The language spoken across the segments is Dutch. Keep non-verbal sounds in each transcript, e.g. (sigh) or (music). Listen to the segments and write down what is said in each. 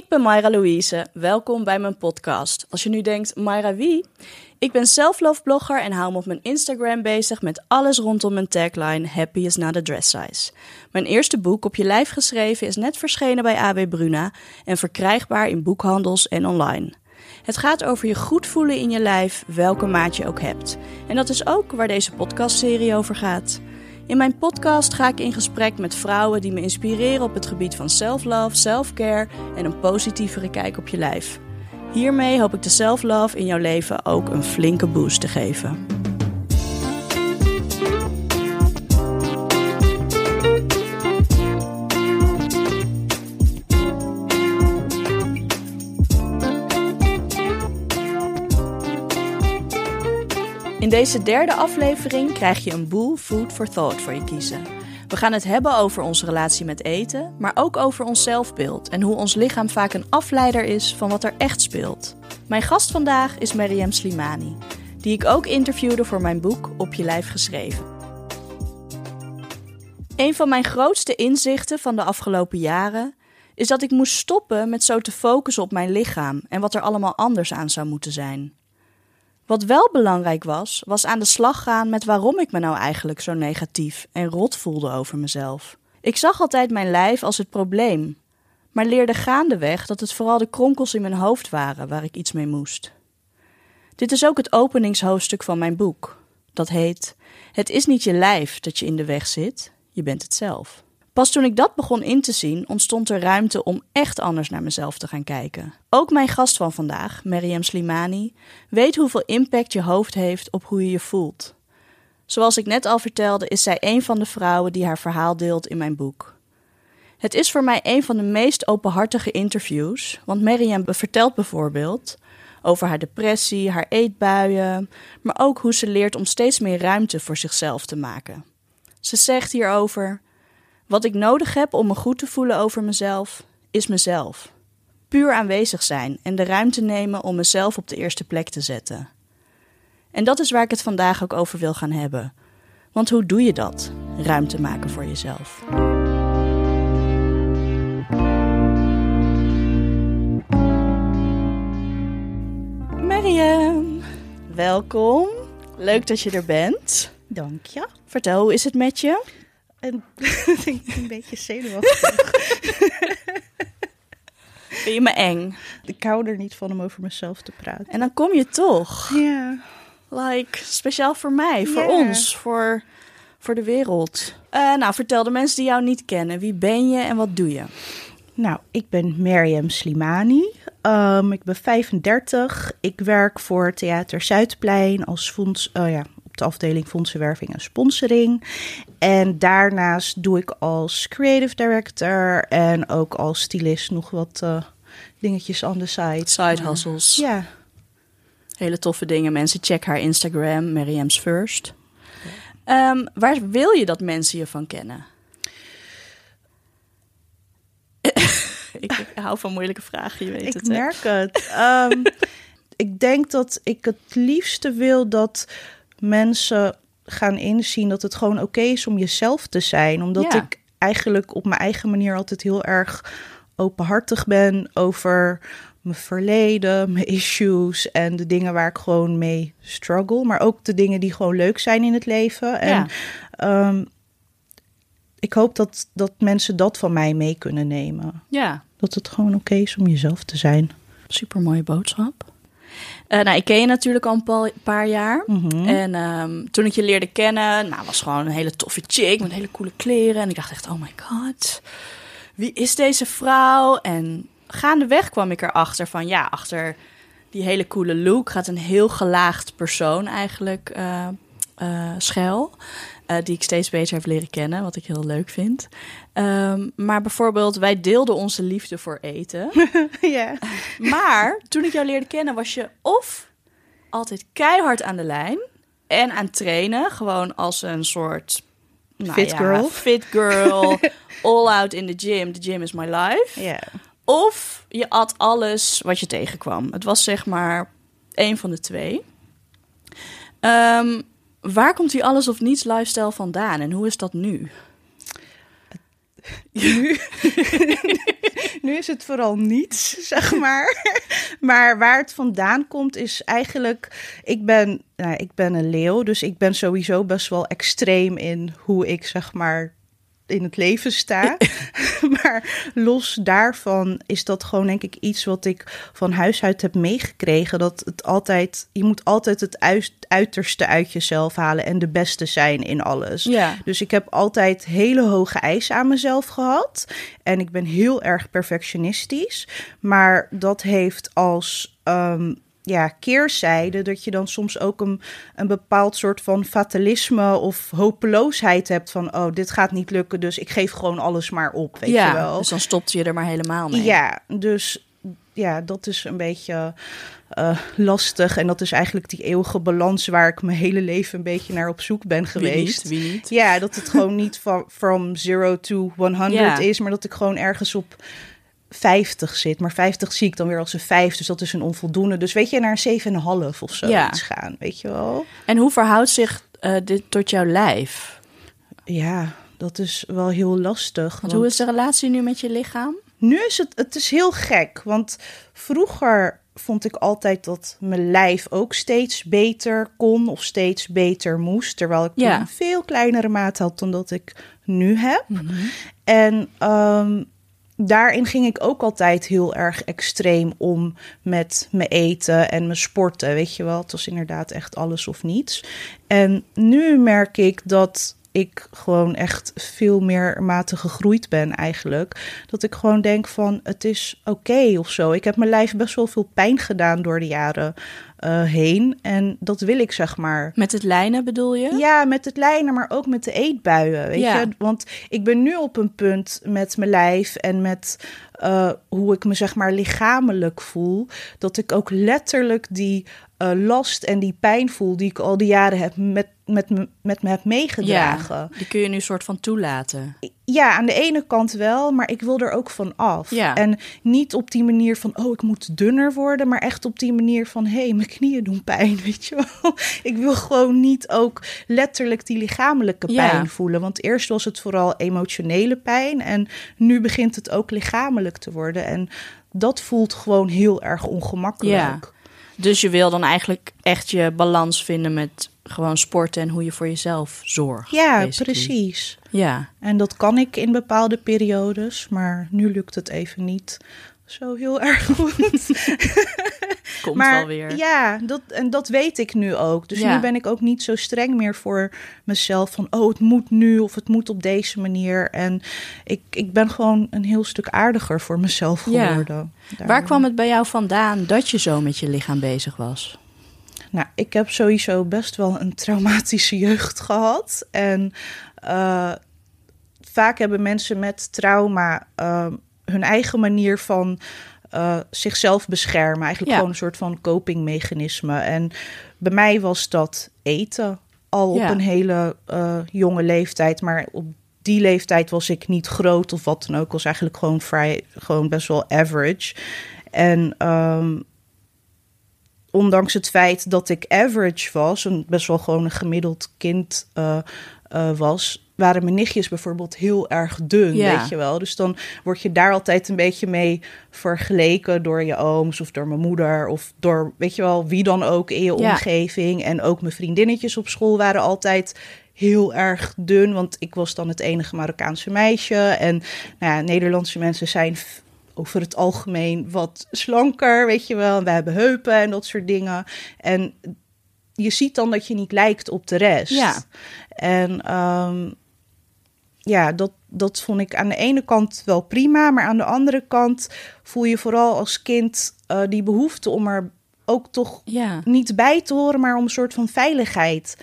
Ik ben Mayra Louise. Welkom bij mijn podcast. Als je nu denkt, Mayra wie? Ik ben self-love blogger en hou me op mijn Instagram bezig met alles rondom mijn tagline Happy is not a dress size. Mijn eerste boek op je lijf geschreven is net verschenen bij AB Bruna en verkrijgbaar in boekhandels en online. Het gaat over je goed voelen in je lijf, welke maat je ook hebt. En dat is ook waar deze podcastserie over gaat. In mijn podcast ga ik in gesprek met vrouwen die me inspireren op het gebied van self-love, self-care en een positievere kijk op je lijf. Hiermee hoop ik de self-love in jouw leven ook een flinke boost te geven. Deze derde aflevering krijg je een boel food for thought voor je kiezen. We gaan het hebben over onze relatie met eten, maar ook over ons zelfbeeld en hoe ons lichaam vaak een afleider is van wat er echt speelt. Mijn gast vandaag is Mariam Slimani, die ik ook interviewde voor mijn boek Op je lijf geschreven. Een van mijn grootste inzichten van de afgelopen jaren is dat ik moest stoppen met zo te focussen op mijn lichaam en wat er allemaal anders aan zou moeten zijn. Wat wel belangrijk was, was aan de slag gaan met waarom ik me nou eigenlijk zo negatief en rot voelde over mezelf. Ik zag altijd mijn lijf als het probleem, maar leerde gaandeweg dat het vooral de kronkels in mijn hoofd waren waar ik iets mee moest. Dit is ook het openingshoofdstuk van mijn boek. Dat heet: Het is niet je lijf dat je in de weg zit, je bent het zelf. Pas toen ik dat begon in te zien, ontstond er ruimte om echt anders naar mezelf te gaan kijken. Ook mijn gast van vandaag, Mariam Slimani, weet hoeveel impact je hoofd heeft op hoe je je voelt. Zoals ik net al vertelde, is zij een van de vrouwen die haar verhaal deelt in mijn boek. Het is voor mij een van de meest openhartige interviews, want Mariam vertelt bijvoorbeeld over haar depressie, haar eetbuien, maar ook hoe ze leert om steeds meer ruimte voor zichzelf te maken. Ze zegt hierover. Wat ik nodig heb om me goed te voelen over mezelf, is mezelf. Puur aanwezig zijn en de ruimte nemen om mezelf op de eerste plek te zetten. En dat is waar ik het vandaag ook over wil gaan hebben. Want hoe doe je dat? Ruimte maken voor jezelf. Mariam, welkom. Leuk dat je er bent. Dank je. Vertel, hoe is het met je? En (laughs) ik een beetje zenuwachtig. (laughs) Vind je me eng? ik hou er niet van om over mezelf te praten. En dan kom je toch. Ja. Like, speciaal voor mij, voor ons, voor, voor de wereld. Eh, nou, vertel de mensen die jou niet kennen. Wie ben je en wat doe je? Nou, ik ben Mariam Slimani. Ehm, ik ben 35. Ik werk voor Theater Zuidplein als fonds, oh ja, de afdeling fondsenwerving en sponsoring. En daarnaast doe ik als creative director en ook als stylist nog wat eh, dingetjes on the side. Side hustles. Ja. Hele toffe dingen. Mensen, check haar Instagram, Mariam's First. Ehm, waar wil je dat mensen je van kennen? (laughs) ik, ik hou van moeilijke vragen, je weet Ik het. hè? merk het. Ehm, (laughs) ik denk dat ik het liefste wil dat mensen gaan inzien dat het gewoon oké is om jezelf te zijn. Omdat Ja. ik eigenlijk op mijn eigen manier altijd heel erg openhartig ben over mijn verleden, mijn issues en de dingen waar ik gewoon mee struggle. Maar ook de dingen die gewoon leuk zijn in het leven. En Ja. ehm, ik hoop dat, dat mensen dat van mij mee kunnen nemen. Ja, Dat het gewoon oké is om jezelf te zijn. super mooie boodschap. Eh, nou, ik ken je natuurlijk al een pa- paar jaar. Mhm. En ehm, toen ik je leerde kennen, nou, was gewoon een hele toffe chick met hele coole kleren. En ik dacht echt, oh my god, wie is deze vrouw? En gaandeweg kwam ik erachter van, ja, achter die hele coole look gaat een heel gelaagd persoon eigenlijk eh eh, schuil. Eh, die ik steeds beter heb leren kennen, wat ik heel leuk vind. Ehm, maar bijvoorbeeld, wij deelden onze liefde voor eten. (laughs) ja. Maar toen ik jou leerde kennen, was je of altijd keihard aan de lijn en aan trainen, gewoon als een soort nou Fit ja, girl. fit girl, (laughs) all out in the gym. The gym is my life. Ja. Of je at alles wat je tegenkwam. Het was zeg maar één van de twee. Ehm, waar komt die alles of niets lifestyle vandaan en hoe is dat nu? (laughs) (laughs) Nu, is het vooral niets, zeg maar. (laughs) maar waar het vandaan komt is eigenlijk... Ik ben, nou, ik ben een leeuw, dus ik ben sowieso best wel extreem in hoe ik zeg maar in het leven sta. (laughs) maar los daarvan is dat gewoon denk ik iets wat ik van huis uit heb meegekregen. Dat het altijd, je moet altijd het uiterste uit jezelf halen en de beste zijn in alles. Ja. Dus ik heb altijd hele hoge eisen aan mezelf gehad. En ik ben heel erg perfectionistisch. Maar dat heeft als um, ja, keerzijde dat je dan soms ook een, een bepaald soort van fatalisme of hopeloosheid hebt van oh, dit gaat niet lukken, dus ik geef gewoon alles maar op, weet ja, je wel. Dus dan stopt je er maar helemaal mee. Ja, dus ja, dat is een beetje uh, lastig. En dat is eigenlijk die eeuwige balans waar ik mijn hele leven een beetje naar op zoek ben geweest. Wie niet, wie niet? Ja, dat het gewoon niet van from zero to 100 Ja. is, maar dat ik gewoon ergens op 50 zit. Maar 50 zie ik dan weer als een 5, dus dat is een onvoldoende. Dus weet je, naar een 7,5 of zo Ja. iets gaan, weet je wel? En hoe verhoudt zich eh, dit tot jouw lijf? Ja, dat is wel heel lastig. Want hoe is de relatie nu met je lichaam? Nu is het, het is heel gek, want vroeger vond ik altijd dat mijn lijf ook steeds beter kon of steeds beter moest. Terwijl ik toen Ja. een veel kleinere maat had dan dat ik nu heb. Mhm. En ehm, daarin ging ik ook altijd heel erg extreem om met mijn eten en mijn sporten. Weet je wel, het was inderdaad echt alles of niets. En nu merk ik dat ik gewoon echt veel meer mate gegroeid ben eigenlijk. Dat ik gewoon denk van het is oké of zo. Ik heb mijn lijf best wel veel pijn gedaan door de jaren eh, heen. En dat wil ik zeg maar Met het lijnen bedoel je? ja, met het lijnen, maar ook met de eetbuien. Weet Ja. je? Want ik ben nu op een punt met mijn lijf en met eh, hoe ik me zeg maar lichamelijk voel. Dat ik ook letterlijk die eh, last en die pijn voel die ik al die jaren heb met, met, me, met me heb meegedragen. Ja, die kun je nu soort van toelaten. Ja, aan de ene kant wel, maar ik wil er ook van af. Ja. En niet op die manier van, oh, ik moet dunner worden, maar echt op die manier van, hé, hey, mijn knieën doen pijn, (laughs) weet je wel. Ik wil gewoon niet ook letterlijk die lichamelijke Ja. pijn voelen. Want eerst was het vooral emotionele pijn en nu begint het ook lichamelijk te worden. En dat voelt gewoon heel erg ongemakkelijk. Ja. Dus je wil dan eigenlijk echt je balans vinden met gewoon sporten en hoe je voor jezelf zorgt. Ja, basically. precies. Ja, En dat kan ik in bepaalde periodes, maar nu lukt het even niet zo heel erg (laughs) goed. (laughs) komt maar wel weer. ja, dat, en dat weet ik nu ook. Dus Ja. nu ben ik ook niet zo streng meer voor mezelf van, oh, het moet nu of het moet op deze manier. En ik, ik ben gewoon een heel stuk aardiger voor mezelf Ja. geworden. Waar kwam het bij jou vandaan dat je zo met je lichaam bezig was? Nou, ik heb sowieso best wel een traumatische jeugd gehad. En eh, vaak hebben mensen met trauma eh, hun eigen manier van eh, zichzelf beschermen. Eigenlijk Ja. gewoon een soort van copingmechanisme. En bij mij was dat eten. Al Ja. op een hele eh, jonge leeftijd. Maar op die leeftijd was ik niet groot of wat dan ook. was eigenlijk gewoon vrij, gewoon best wel average. En ehm, ondanks het feit dat ik average was, en best wel gewoon een gemiddeld kind eh, was, waren mijn nichtjes bijvoorbeeld heel erg dun, Ja. weet je wel. Dus dan word je daar altijd een beetje mee vergeleken door je ooms of door mijn moeder of door, weet je wel, wie dan ook in je Ja. omgeving. En ook mijn vriendinnetjes op school waren altijd heel erg dun, want ik was dan het enige Marokkaanse meisje. En nou ja, Nederlandse mensen zijn over het algemeen wat slanker, weet je wel. En wij hebben heupen en dat soort dingen. En je ziet dan dat je niet lijkt op de rest. Ja. En ehm, ja, dat, dat vond ik aan de ene kant wel prima, maar aan de andere kant voel je vooral als kind eh, die behoefte om er ook toch Ja, niet bij te horen, maar om een soort van veiligheid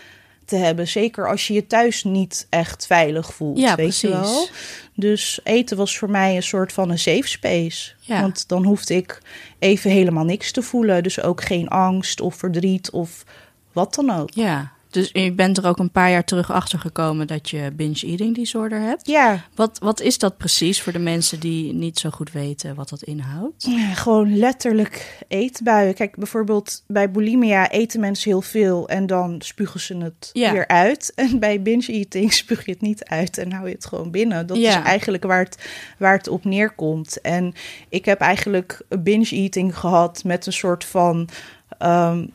te hebben. Zeker als je je thuis niet echt veilig voelt. Ja, weet je precies. wel. Dus eten was voor mij een soort van een safe space. Ja. Want dan hoefde ik even helemaal niks te voelen. Dus ook geen angst of verdriet of wat dan ook. ja. Dus je bent er ook een paar jaar terug achter gekomen dat je binge eating disorder hebt. Ja, Wat, wat is dat precies voor de mensen die niet zo goed weten wat dat inhoudt? Ja, gewoon letterlijk eetbuien. Kijk, bijvoorbeeld bij bulimia eten mensen heel veel en dan spugen ze het Ja. weer uit. (laughs) En bij binge eating spuug je het niet uit en hou je het gewoon binnen. Dat Ja. is eigenlijk waar het, waar het op neerkomt. En ik heb eigenlijk binge eating gehad met een soort van ehm,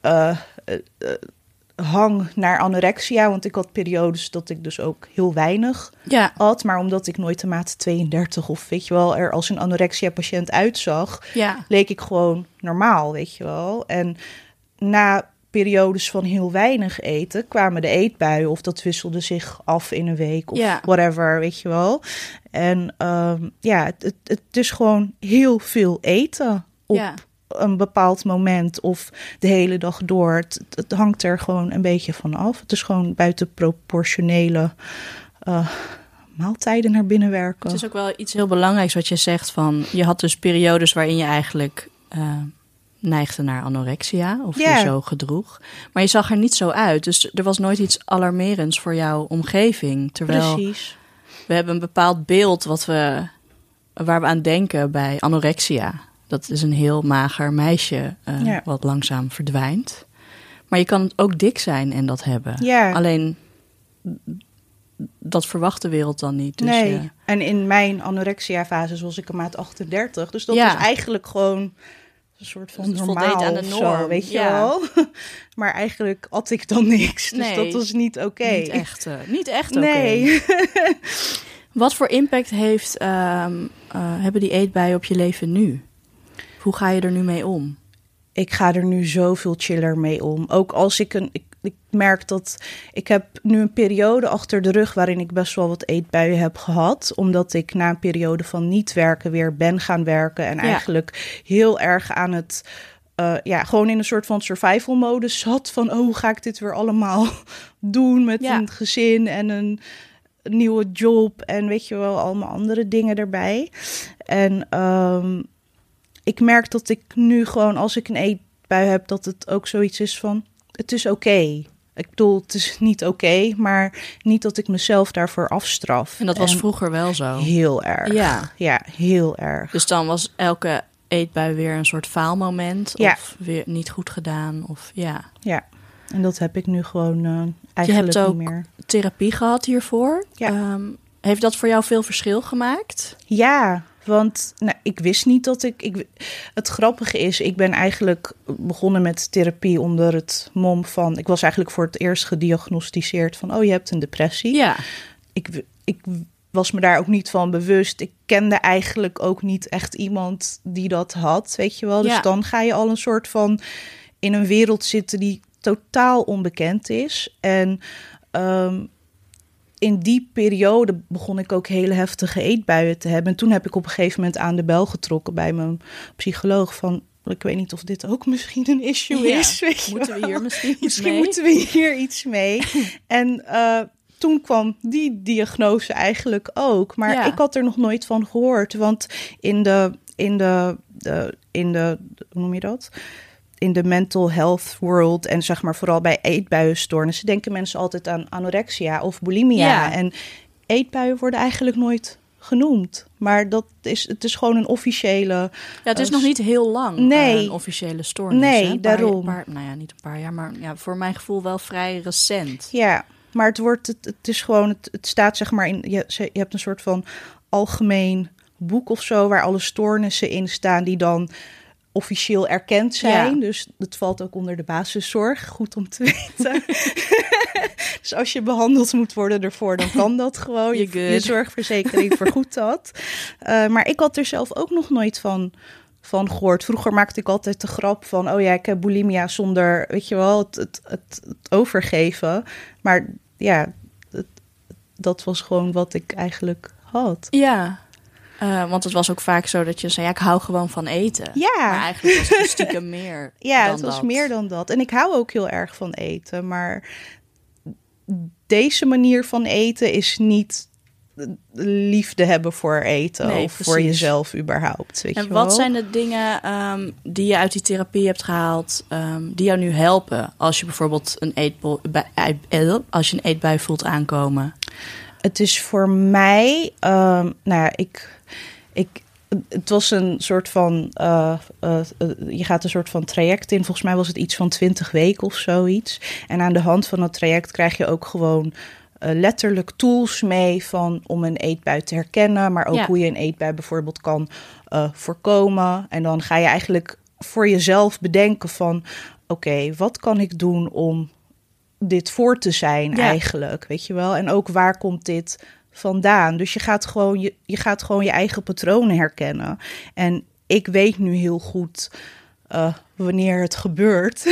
eh, eh, eh, hang naar anorexia. Want ik had periodes dat ik dus ook heel weinig Ja, had. Maar omdat ik nooit de maat 32 of weet je wel, er als een anorexia-patiënt uitzag, ja, leek ik gewoon normaal, weet je wel. En na periodes van heel weinig eten kwamen de eetbuien of dat wisselde zich af in een week of Ja. whatever, weet je wel. En ehm, ja, het, het, is gewoon heel veel eten op ja. Een bepaald moment of de hele dag door. Het, het hangt er gewoon een beetje van af. Het is gewoon buitenproportionele eh maaltijden naar binnen werken. Het is ook wel iets heel belangrijks wat je zegt van... je had dus periodes waarin je eigenlijk eh, neigde naar anorexia... of je zo gedroeg. Maar je zag er niet zo uit. Dus er was nooit iets alarmerends voor jouw omgeving. Terwijl Precies. we hebben een bepaald beeld wat we, waar we aan denken bij anorexia. Dat is een heel mager meisje eh, Ja. wat langzaam verdwijnt. Maar je kan ook dik zijn en dat hebben. Ja. Alleen dat verwacht de wereld dan niet. Dus nee. En in mijn anorexia-fase was ik een maat 38. Dus dat Ja. was eigenlijk gewoon een soort van Dus normaal aan de of zo, norm, weet je ja. wel. (laughs) maar eigenlijk at ik dan niks. Dus Nee. dat was niet oké. Niet echt, eh, niet echt oké. Nee. (laughs) (laughs) Wat voor impact heeft, eh, hebben die eetbuien op je leven nu? Hoe ga je er nu mee om? ik ga er nu zoveel chiller mee om. Ook als ik een. Ik, ik merk dat ik heb nu een periode achter de rug waarin ik best wel wat eetbuien heb gehad. Omdat ik na een periode van niet werken weer ben gaan werken. En Ja. eigenlijk heel erg aan het. eh, ja, gewoon in een soort van survival modus zat. Van oh, hoe ga ik dit weer allemaal (laughs) doen met Ja. een gezin en een nieuwe job. En weet je wel, allemaal andere dingen erbij. En ehm, ik merk dat ik nu gewoon als ik een eetbui heb, dat het ook zoiets is van: het is oké. Ik bedoel, het is niet oké, maar niet dat ik mezelf daarvoor afstraf. En dat was vroeger wel zo. heel erg. Ja. ja, heel erg. Dus dan was elke eetbui weer een soort faalmoment. Ja. Of weer niet goed gedaan. Of ja. Ja, en dat heb ik nu gewoon eh, Je eigenlijk hebt ook niet meer. therapie gehad hiervoor. Ja. Ehm, heeft dat voor jou veel verschil gemaakt? Ja, want nou, ik wist niet dat ik, ik. Het grappige is, ik ben eigenlijk begonnen met therapie onder het mom van. Ik was eigenlijk voor het eerst gediagnosticeerd van: oh, je hebt een depressie. Ja. ik, ik was me daar ook niet van bewust. Ik kende eigenlijk ook niet echt iemand die dat had, weet je wel. Dus Ja. dan ga je al een soort van in een wereld zitten die totaal onbekend is. En ehm, in die periode begon ik ook hele heftige eetbuien te hebben. En toen heb ik op een gegeven moment aan de bel getrokken bij mijn psycholoog van... Ik weet niet of dit ook misschien een issue Ja. is. Weet Moeten we hier misschien iets Misschien mee? moeten we hier iets mee. (laughs) en eh, toen kwam die diagnose eigenlijk ook. Maar Ja. ik had er nog nooit van gehoord. Want in de, in de, de, in de hoe noem je dat? In de mental health world en zeg maar vooral bij eetbuienstoornissen denken mensen altijd aan anorexia of bulimia. Ja. En eetbuien worden eigenlijk nooit genoemd. Maar dat is, het is gewoon een officiële. Ja, het is Eh, nog niet heel lang nee. eh, een officiële stoornis. Nee, hè? Paar- daarom. paar- nou ja, niet een paar jaar, maar ja, voor mijn gevoel wel vrij recent. Ja, maar het wordt, het, het is gewoon, het, het staat zeg maar in, je, je hebt een soort van algemeen boek of zo, waar alle stoornissen in staan die dan officieel erkend zijn. Ja. Dus dat valt ook onder de basiszorg, goed om te (laughs) weten. (laughs) dus als je behandeld moet worden ervoor, dan kan dat gewoon. (laughs) Je, zorgverzekering vergoedt dat. Eh, maar ik had er zelf ook nog nooit van van gehoord. Vroeger maakte ik altijd de grap van... oh ja, ik heb bulimia zonder, weet je wel, het, het, het, het overgeven. Maar ja, het- dat was gewoon wat ik eigenlijk had. Ja, eh, want het was ook vaak zo dat je zei, ja, ik hou gewoon van eten. Ja. Maar eigenlijk was het stiekem meer (laughs) Ja, het was dat. meer dan dat. En ik hou ook heel erg van eten, maar deze manier van eten is niet liefde hebben voor eten Nee, of voor jezelf überhaupt. Weet En je wel? wat zijn de dingen ehm, die je uit die therapie hebt gehaald, ehm, die jou nu helpen als je bijvoorbeeld een eetbui, bij- eh, als je een eetbui voelt aankomen? Het is voor mij, ehm, nou ja, ik, ik, het was een soort van, eh, eh, eh, je gaat een soort van traject in. Volgens mij was het iets van 20 weken of zoiets. En aan de hand van dat traject krijg je ook gewoon letterlijk tools mee van om een eetbui te herkennen, maar ook Ja. hoe je een eetbui bijvoorbeeld kan voorkomen. En dan ga je eigenlijk voor jezelf bedenken van, oké, wat kan ik doen om dit voor te zijn Ja. eigenlijk, weet je wel? En ook waar komt dit vandaan? Dus je gaat gewoon je, je gaat gewoon je eigen patronen herkennen. En ik weet nu heel goed eh, wanneer het gebeurt.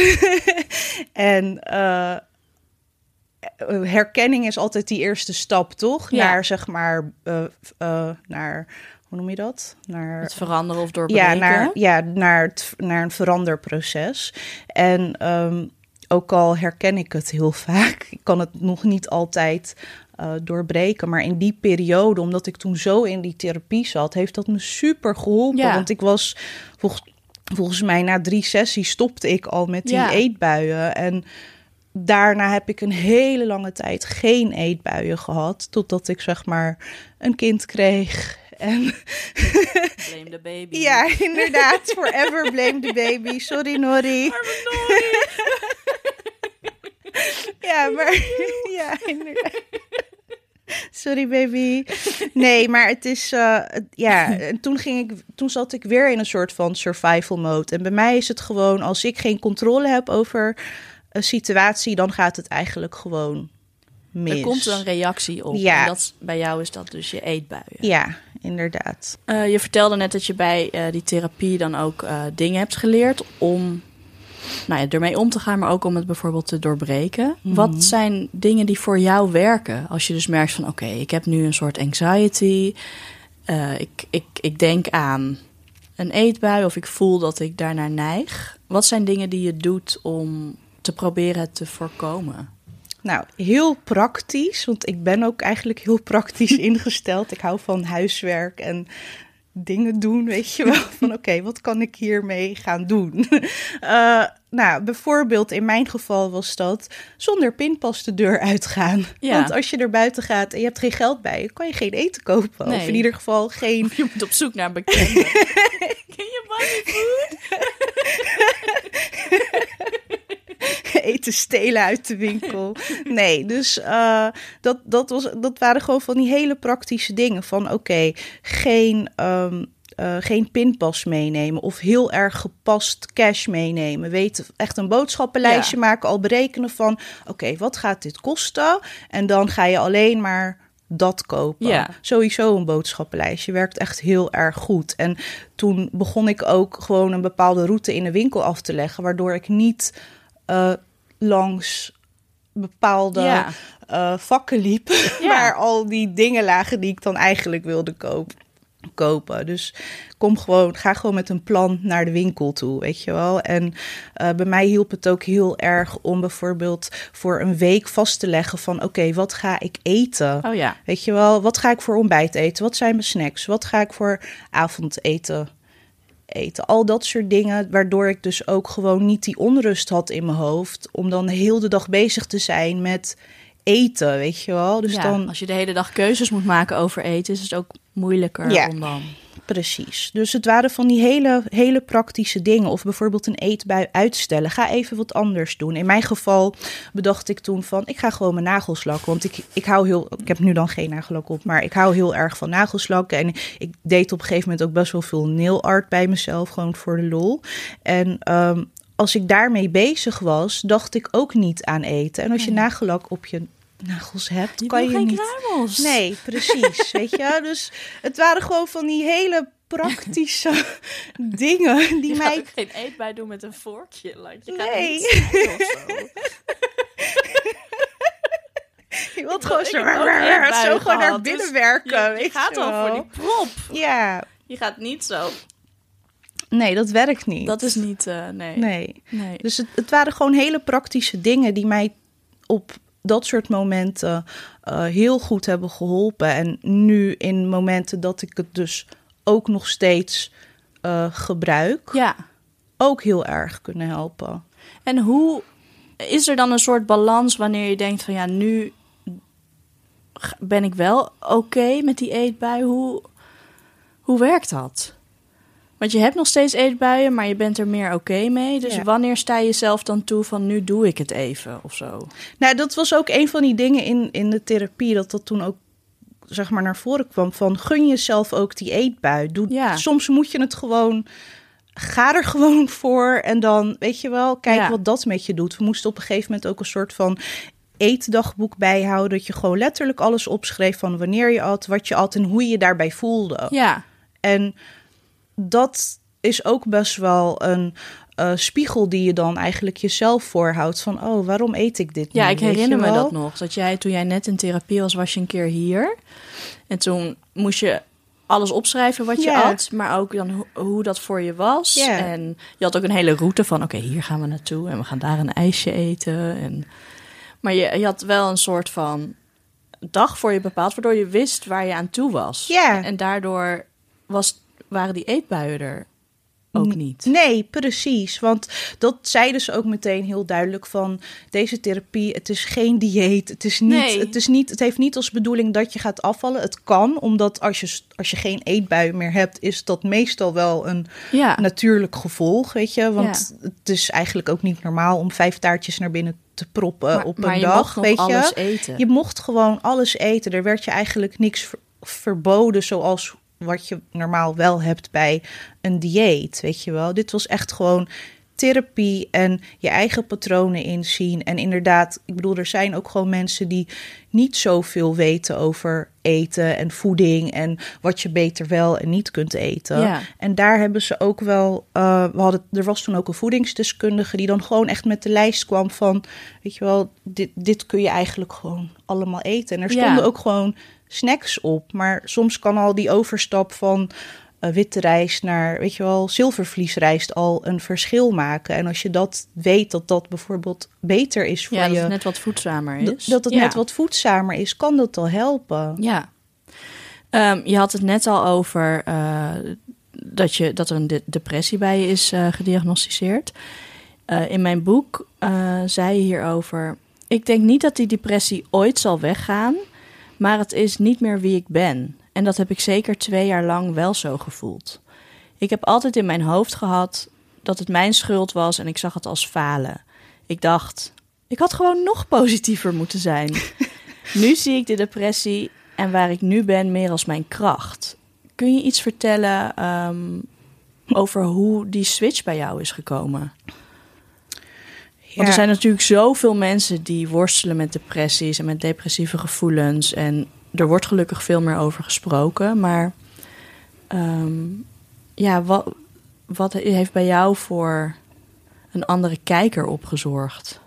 (laughs) en eh, herkenning is altijd die eerste stap, toch? Ja. Naar zeg maar, eh, naar hoe noem je dat? Naar Het veranderen of doorbreken? ja, naar, ja naar, het, naar een veranderproces. En ehm, ook al herken ik het heel vaak, ik kan het nog niet altijd eh, doorbreken. Maar in die periode, omdat ik toen zo in die therapie zat, heeft dat me super geholpen. Ja. Want ik was volgens, volgens mij na drie sessies stopte ik al met die Ja. eetbuien. En daarna heb ik een hele lange tijd geen eetbuien gehad. Totdat ik zeg maar een kind kreeg. En Blame the baby. ja, inderdaad. Forever blame the baby. Sorry, Nori. Ja, maar... Ja, inderdaad. (laughs) Sorry, baby. Nee, maar het is... eh, ja, (laughs) en toen, ging ik, toen zat ik weer in een soort van survival mode. En bij mij is het gewoon... Als ik geen controle heb over een situatie... dan gaat het eigenlijk gewoon mis. Er komt een reactie op. Ja. En dat, bij jou is dat dus je eetbuien. Ja, inderdaad. Eh, je vertelde net dat je bij eh, die therapie dan ook dingen hebt geleerd om nou ja, ermee om te gaan, maar ook om het bijvoorbeeld te doorbreken. Mhm. Wat zijn dingen die voor jou werken? Als je dus merkt van oké, ik heb nu een soort anxiety. eh, ik, ik, ik denk aan een eetbui of ik voel dat ik daarnaar neig. Wat zijn dingen die je doet om te proberen het te voorkomen? Nou, heel praktisch, want ik ben ook eigenlijk heel praktisch (laughs) ingesteld. Ik hou van huiswerk en dingen doen, weet je wel. (laughs) Van oké, wat kan ik hiermee gaan doen? (laughs) Eh, nou, bijvoorbeeld in mijn geval was dat zonder pinpas de deur uitgaan. Ja. Want als je er buiten gaat en je hebt geen geld bij kan je geen eten kopen. Nee. Of in ieder geval geen Je moet op zoek naar bekenden. (laughs) Ken je bunny food? Eten stelen uit de winkel. Nee, dus eh, dat, dat, was, dat waren gewoon van die hele praktische dingen. Van oké, geen, ehm, eh, geen pinpas meenemen of heel erg gepast cash meenemen. Weet, echt een boodschappenlijstje Ja. maken, al berekenen van oké, wat gaat dit kosten? En dan ga je alleen maar dat kopen. Ja. Sowieso een boodschappenlijstje werkt echt heel erg goed. En toen begon ik ook gewoon een bepaalde route in de winkel af te leggen, waardoor ik niet eh, langs bepaalde Ja. eh, vakken liep, (laughs) Ja. waar al die dingen lagen die ik dan eigenlijk wilde koop- kopen. Dus kom gewoon, ga gewoon met een plan naar de winkel toe, weet je wel. En eh, bij mij hielp het ook heel erg om bijvoorbeeld voor een week vast te leggen van, oké, wat ga ik eten? Oh ja. Weet je wel, wat ga ik voor ontbijt eten? Wat zijn mijn snacks? Wat ga ik voor avondeten eten? Al dat soort dingen, waardoor ik dus ook gewoon niet die onrust had in mijn hoofd. Om dan heel de dag bezig te zijn met eten, weet je wel. Dus ja, dan, Als je de hele dag keuzes moet maken over eten, is het ook moeilijker Ja. om dan... Precies. Dus het waren van die hele, hele praktische dingen. Of bijvoorbeeld een eetbui uitstellen. Ga even wat anders doen. In mijn geval bedacht ik toen van... ik ga gewoon mijn nagels lakken. Want ik, ik hou heel... Ik heb nu dan geen nagellak op. Maar ik hou heel erg van nagels lakken. En ik deed op een gegeven moment ook best wel veel nail art bij mezelf. Gewoon voor de lol. En... ehm, als ik daarmee bezig was, dacht ik ook niet aan eten. En als je nagellak op je nagels hebt, Je kan je geen niet. kruimels. Nee, precies. (laughs) weet je, dus het waren gewoon van die hele praktische (laughs) dingen die Je gaat mij. ook geen eetbij doen met een vorkje. Like, je gaat Nee. (laughs) Je wilt gewoon Ik zo, zo gewoon naar binnen dus werken. Je, weet je gaat je al voor die prop. Ja, Je gaat niet zo. nee, dat werkt niet. Dat is niet. eh, nee. Nee. nee. Dus het, het waren gewoon hele praktische dingen die mij op dat soort momenten uh, heel goed hebben geholpen. En nu in momenten dat ik het dus ook nog steeds uh, gebruik, ja. ook heel erg kunnen helpen. En hoe is er dan een soort balans wanneer je denkt van ja, nu ben ik wel oké met die eetbui? Hoe, hoe werkt dat? Want je hebt nog steeds eetbuien, maar je bent er meer oké mee. Dus wanneer sta je zelf dan toe van nu doe ik het even of zo? Nou, dat was ook een van die dingen in, in de therapie, dat dat toen ook zeg maar naar voren kwam van gun jezelf ook die eetbui. Doe, ja. Soms moet je het gewoon, ga er gewoon (laughs) voor en dan weet je wel, kijk wat dat met je doet. We moesten op een gegeven moment ook een soort van eetdagboek bijhouden, dat je gewoon letterlijk alles opschreef van wanneer je at, wat je at en hoe je je daarbij voelde. Ja. En dat is ook best wel een uh, spiegel die je dan eigenlijk jezelf voorhoudt. Van, oh, waarom eet ik dit Ja, ik herinner me dat nog. Dat jij, toen jij net in therapie was, was je een keer hier. En toen moest je alles opschrijven wat je yeah. at, maar ook dan hoe dat voor je was. En je had ook een hele route van, oké, hier gaan we naartoe en we gaan daar een ijsje eten. En... Maar je, je had wel een soort van dag voor je bepaald, waardoor je wist waar je aan toe was. Ja. En daardoor was waren die eetbuien er ook niet. Nee, precies. Want dat zeiden ze ook meteen heel duidelijk van deze therapie. Het is geen dieet. Het is niet. Nee. Het is niet. Het heeft niet als bedoeling dat je gaat afvallen. Het kan, omdat als je als je geen eetbuien meer hebt, is dat meestal wel een ja. natuurlijk gevolg, weet je. Want het is eigenlijk ook niet normaal om vijf taartjes naar binnen te proppen maar, op maar een je dag, mocht weet alles je. Eten. Je mocht gewoon alles eten. Er werd je eigenlijk niks ver verboden, zoals wat je normaal wel hebt bij een dieet, weet je wel. Dit was echt gewoon therapie en je eigen patronen inzien. En inderdaad, ik bedoel, er zijn ook gewoon mensen die niet zoveel weten over eten en voeding en wat je beter wel en niet kunt eten. Ja. En daar hebben ze ook wel, uh, we hadden, er was toen ook een voedingsdeskundige die dan gewoon echt met de lijst kwam van, weet je wel, dit, dit kun je eigenlijk gewoon allemaal eten. En er stonden Ja. ook gewoon snacks op, maar soms kan al die overstap van uh, witte rijst naar, weet je wel, zilvervliesrijst al een verschil maken. En als je dat weet, dat dat bijvoorbeeld beter is voor ja, dat je, het net wat voedzamer dat- is. dat het Ja. net wat voedzamer is, kan dat al helpen. Ja. Ehm, je had het net al over eh, dat, je, dat er een de- depressie bij je is eh, gediagnosticeerd. Eh, in mijn boek eh, zei je hierover... Ik denk niet dat die depressie ooit zal weggaan... maar het is niet meer wie ik ben. En dat heb ik zeker twee jaar lang wel zo gevoeld. Ik heb altijd in mijn hoofd gehad dat het mijn schuld was... en ik zag het als falen. Ik dacht, ik had gewoon nog positiever moeten zijn. (laughs) nu zie ik de depressie en waar ik nu ben meer als mijn kracht. Kun je iets vertellen ehm, over hoe die switch bij jou is gekomen? Want er zijn natuurlijk zoveel mensen die worstelen met depressies en met depressieve gevoelens. En er wordt gelukkig veel meer over gesproken. Maar ehm, ja, wat, wat heeft bij jou voor een andere kijker opgezorgd?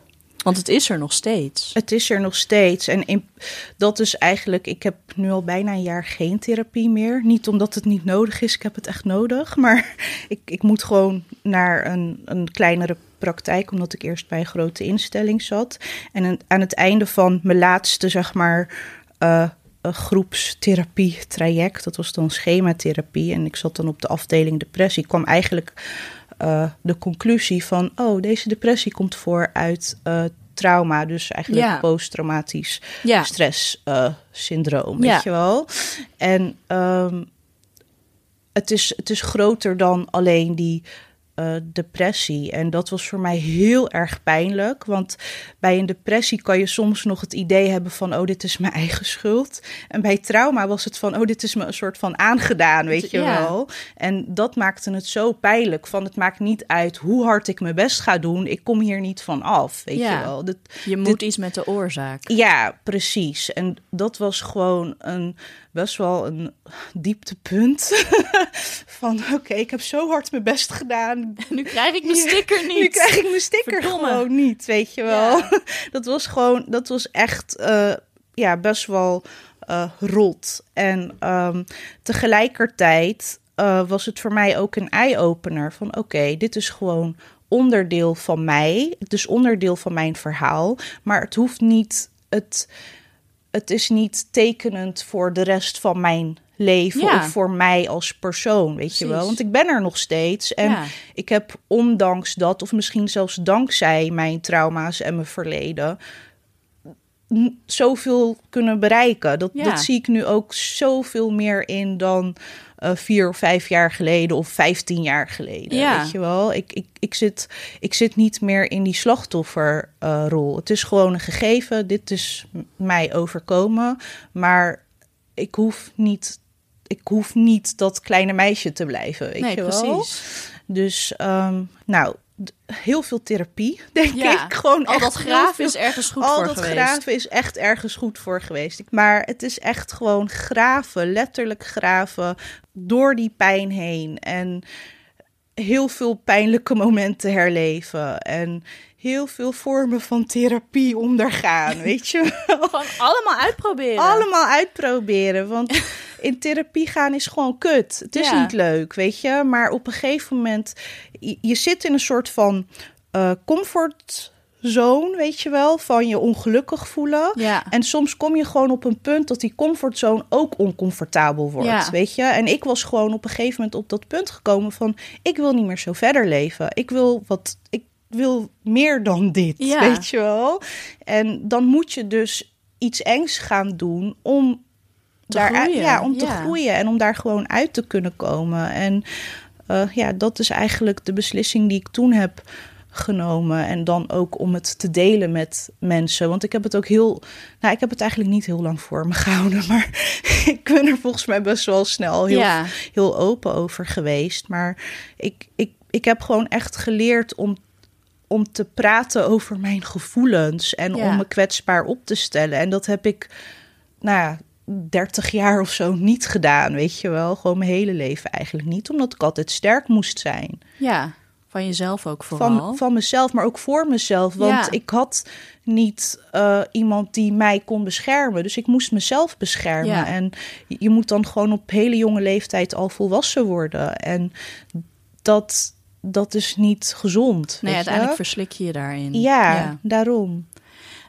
Want het is er nog steeds. Het is er nog steeds. En dat is eigenlijk, ik heb nu al bijna een jaar geen therapie meer. Niet omdat het niet nodig is, ik heb het echt nodig. Maar (laughs) ik, ik moet gewoon naar een, een kleinere praktijk, omdat ik eerst bij een grote instelling zat. En aan- het einde van mijn laatste, zeg maar, eh, een groepstherapie traject, dat was dan schematherapie. En ik zat dan op de afdeling depressie, kwam eigenlijk eh, de conclusie van, oh, deze depressie komt voor uit eh, trauma, dus eigenlijk Ja. posttraumatisch Ja, stresssyndroom, Ja. weet je wel. En ehm, het, is, het is groter dan alleen die eh, depressie. En dat was voor mij heel erg pijnlijk. Want bij een depressie kan je soms nog het idee hebben van... oh, dit is mijn (laughs) eigen schuld. En bij trauma was het van... oh, dit is me een soort van aangedaan, weet je Ja. wel. En dat maakte het zo pijnlijk. Van het maakt niet uit hoe hard ik mijn best ga doen. Ik kom hier niet van af, weet Ja. je wel. Je moet iets met de oorzaak. ja, precies. En dat was gewoon een best wel een dieptepunt. (laughs) Van oké, ik heb zo hard mijn best gedaan. (laughs) Nu krijg ik mijn sticker (laughs) niet. Nu krijg ik mijn sticker Verdomme. gewoon niet, weet je wel. Ja. (laughs) Dat was gewoon, dat was echt eh, ja, best wel eh, rot. En ehm, tegelijkertijd eh, was het voor mij ook een eye-opener van oké, dit is gewoon onderdeel van mij. Het is onderdeel van mijn verhaal, maar het hoeft niet het, het is niet tekenend voor de rest van mijn leven Ja. of voor mij als persoon, weet je wel. Want ik ben er nog steeds en Ja. ik heb ondanks dat, of misschien zelfs dankzij mijn trauma's en mijn verleden, zoveel kunnen bereiken. Dat, Ja. dat zie ik nu ook zoveel meer in dan eh, vier of vijf jaar geleden of vijftien jaar geleden. Ja. Weet je wel? Ik, ik, ik, zit, ik zit niet meer in die slachtofferrol. het is gewoon een gegeven. Dit is mij overkomen. Maar ik hoef niet. Ik hoef niet dat kleine meisje te blijven, weet nee, je wel? precies. Dus, ehm, nou, heel veel therapie, (laughs) denk Ja, ik. Gewoon Al dat graven veel- is ergens goed al voor dat geweest. graven is echt ergens goed voor geweest. Maar het is echt gewoon graven, letterlijk graven, door die pijn heen. En heel veel pijnlijke momenten herleven. En heel veel vormen van therapie ondergaan, (laughs) weet je wel. Gewoon allemaal uitproberen. Allemaal uitproberen. Want (laughs) in therapie gaan is gewoon kut. Het is Ja. niet leuk, weet je. Maar op een gegeven moment... Je, je zit in een soort van eh comfortzone, weet je wel. Van je ongelukkig voelen. Ja. En soms kom je gewoon op een punt dat die comfortzone ook oncomfortabel wordt, Ja. weet je. En ik was gewoon op een gegeven moment op dat punt gekomen van... ik wil niet meer zo verder leven. Ik wil wat... Ik wil meer dan dit, Ja. weet je wel. En dan moet je dus iets engs gaan doen om Te daar groeien, ja, om te groeien en om daar gewoon uit te kunnen komen. En eh, ja, dat is eigenlijk de beslissing die ik toen heb genomen. En dan ook om het te delen met mensen. Want ik heb het ook heel. Nou, ik heb het eigenlijk niet heel lang voor me (laughs) gehouden. Maar (laughs) ik ben er volgens mij best wel snel heel, Ja. heel open over geweest. Maar ik, ik, ik heb gewoon echt geleerd om. Om te praten over mijn gevoelens en Ja. om me kwetsbaar op te stellen. En dat heb ik, nou ja, 30 jaar of zo niet gedaan, weet je wel. Gewoon mijn hele leven eigenlijk niet, omdat ik altijd sterk moest zijn. ja, van jezelf ook vooral. Van, van mezelf, maar ook voor mezelf. Want Ja. ik had niet eh, iemand die mij kon beschermen. Dus ik moest mezelf beschermen. Ja. En je moet dan gewoon op hele jonge leeftijd al volwassen worden. En dat, dat is niet gezond. nee, je? uiteindelijk verslik je je daarin. Ja, daarom.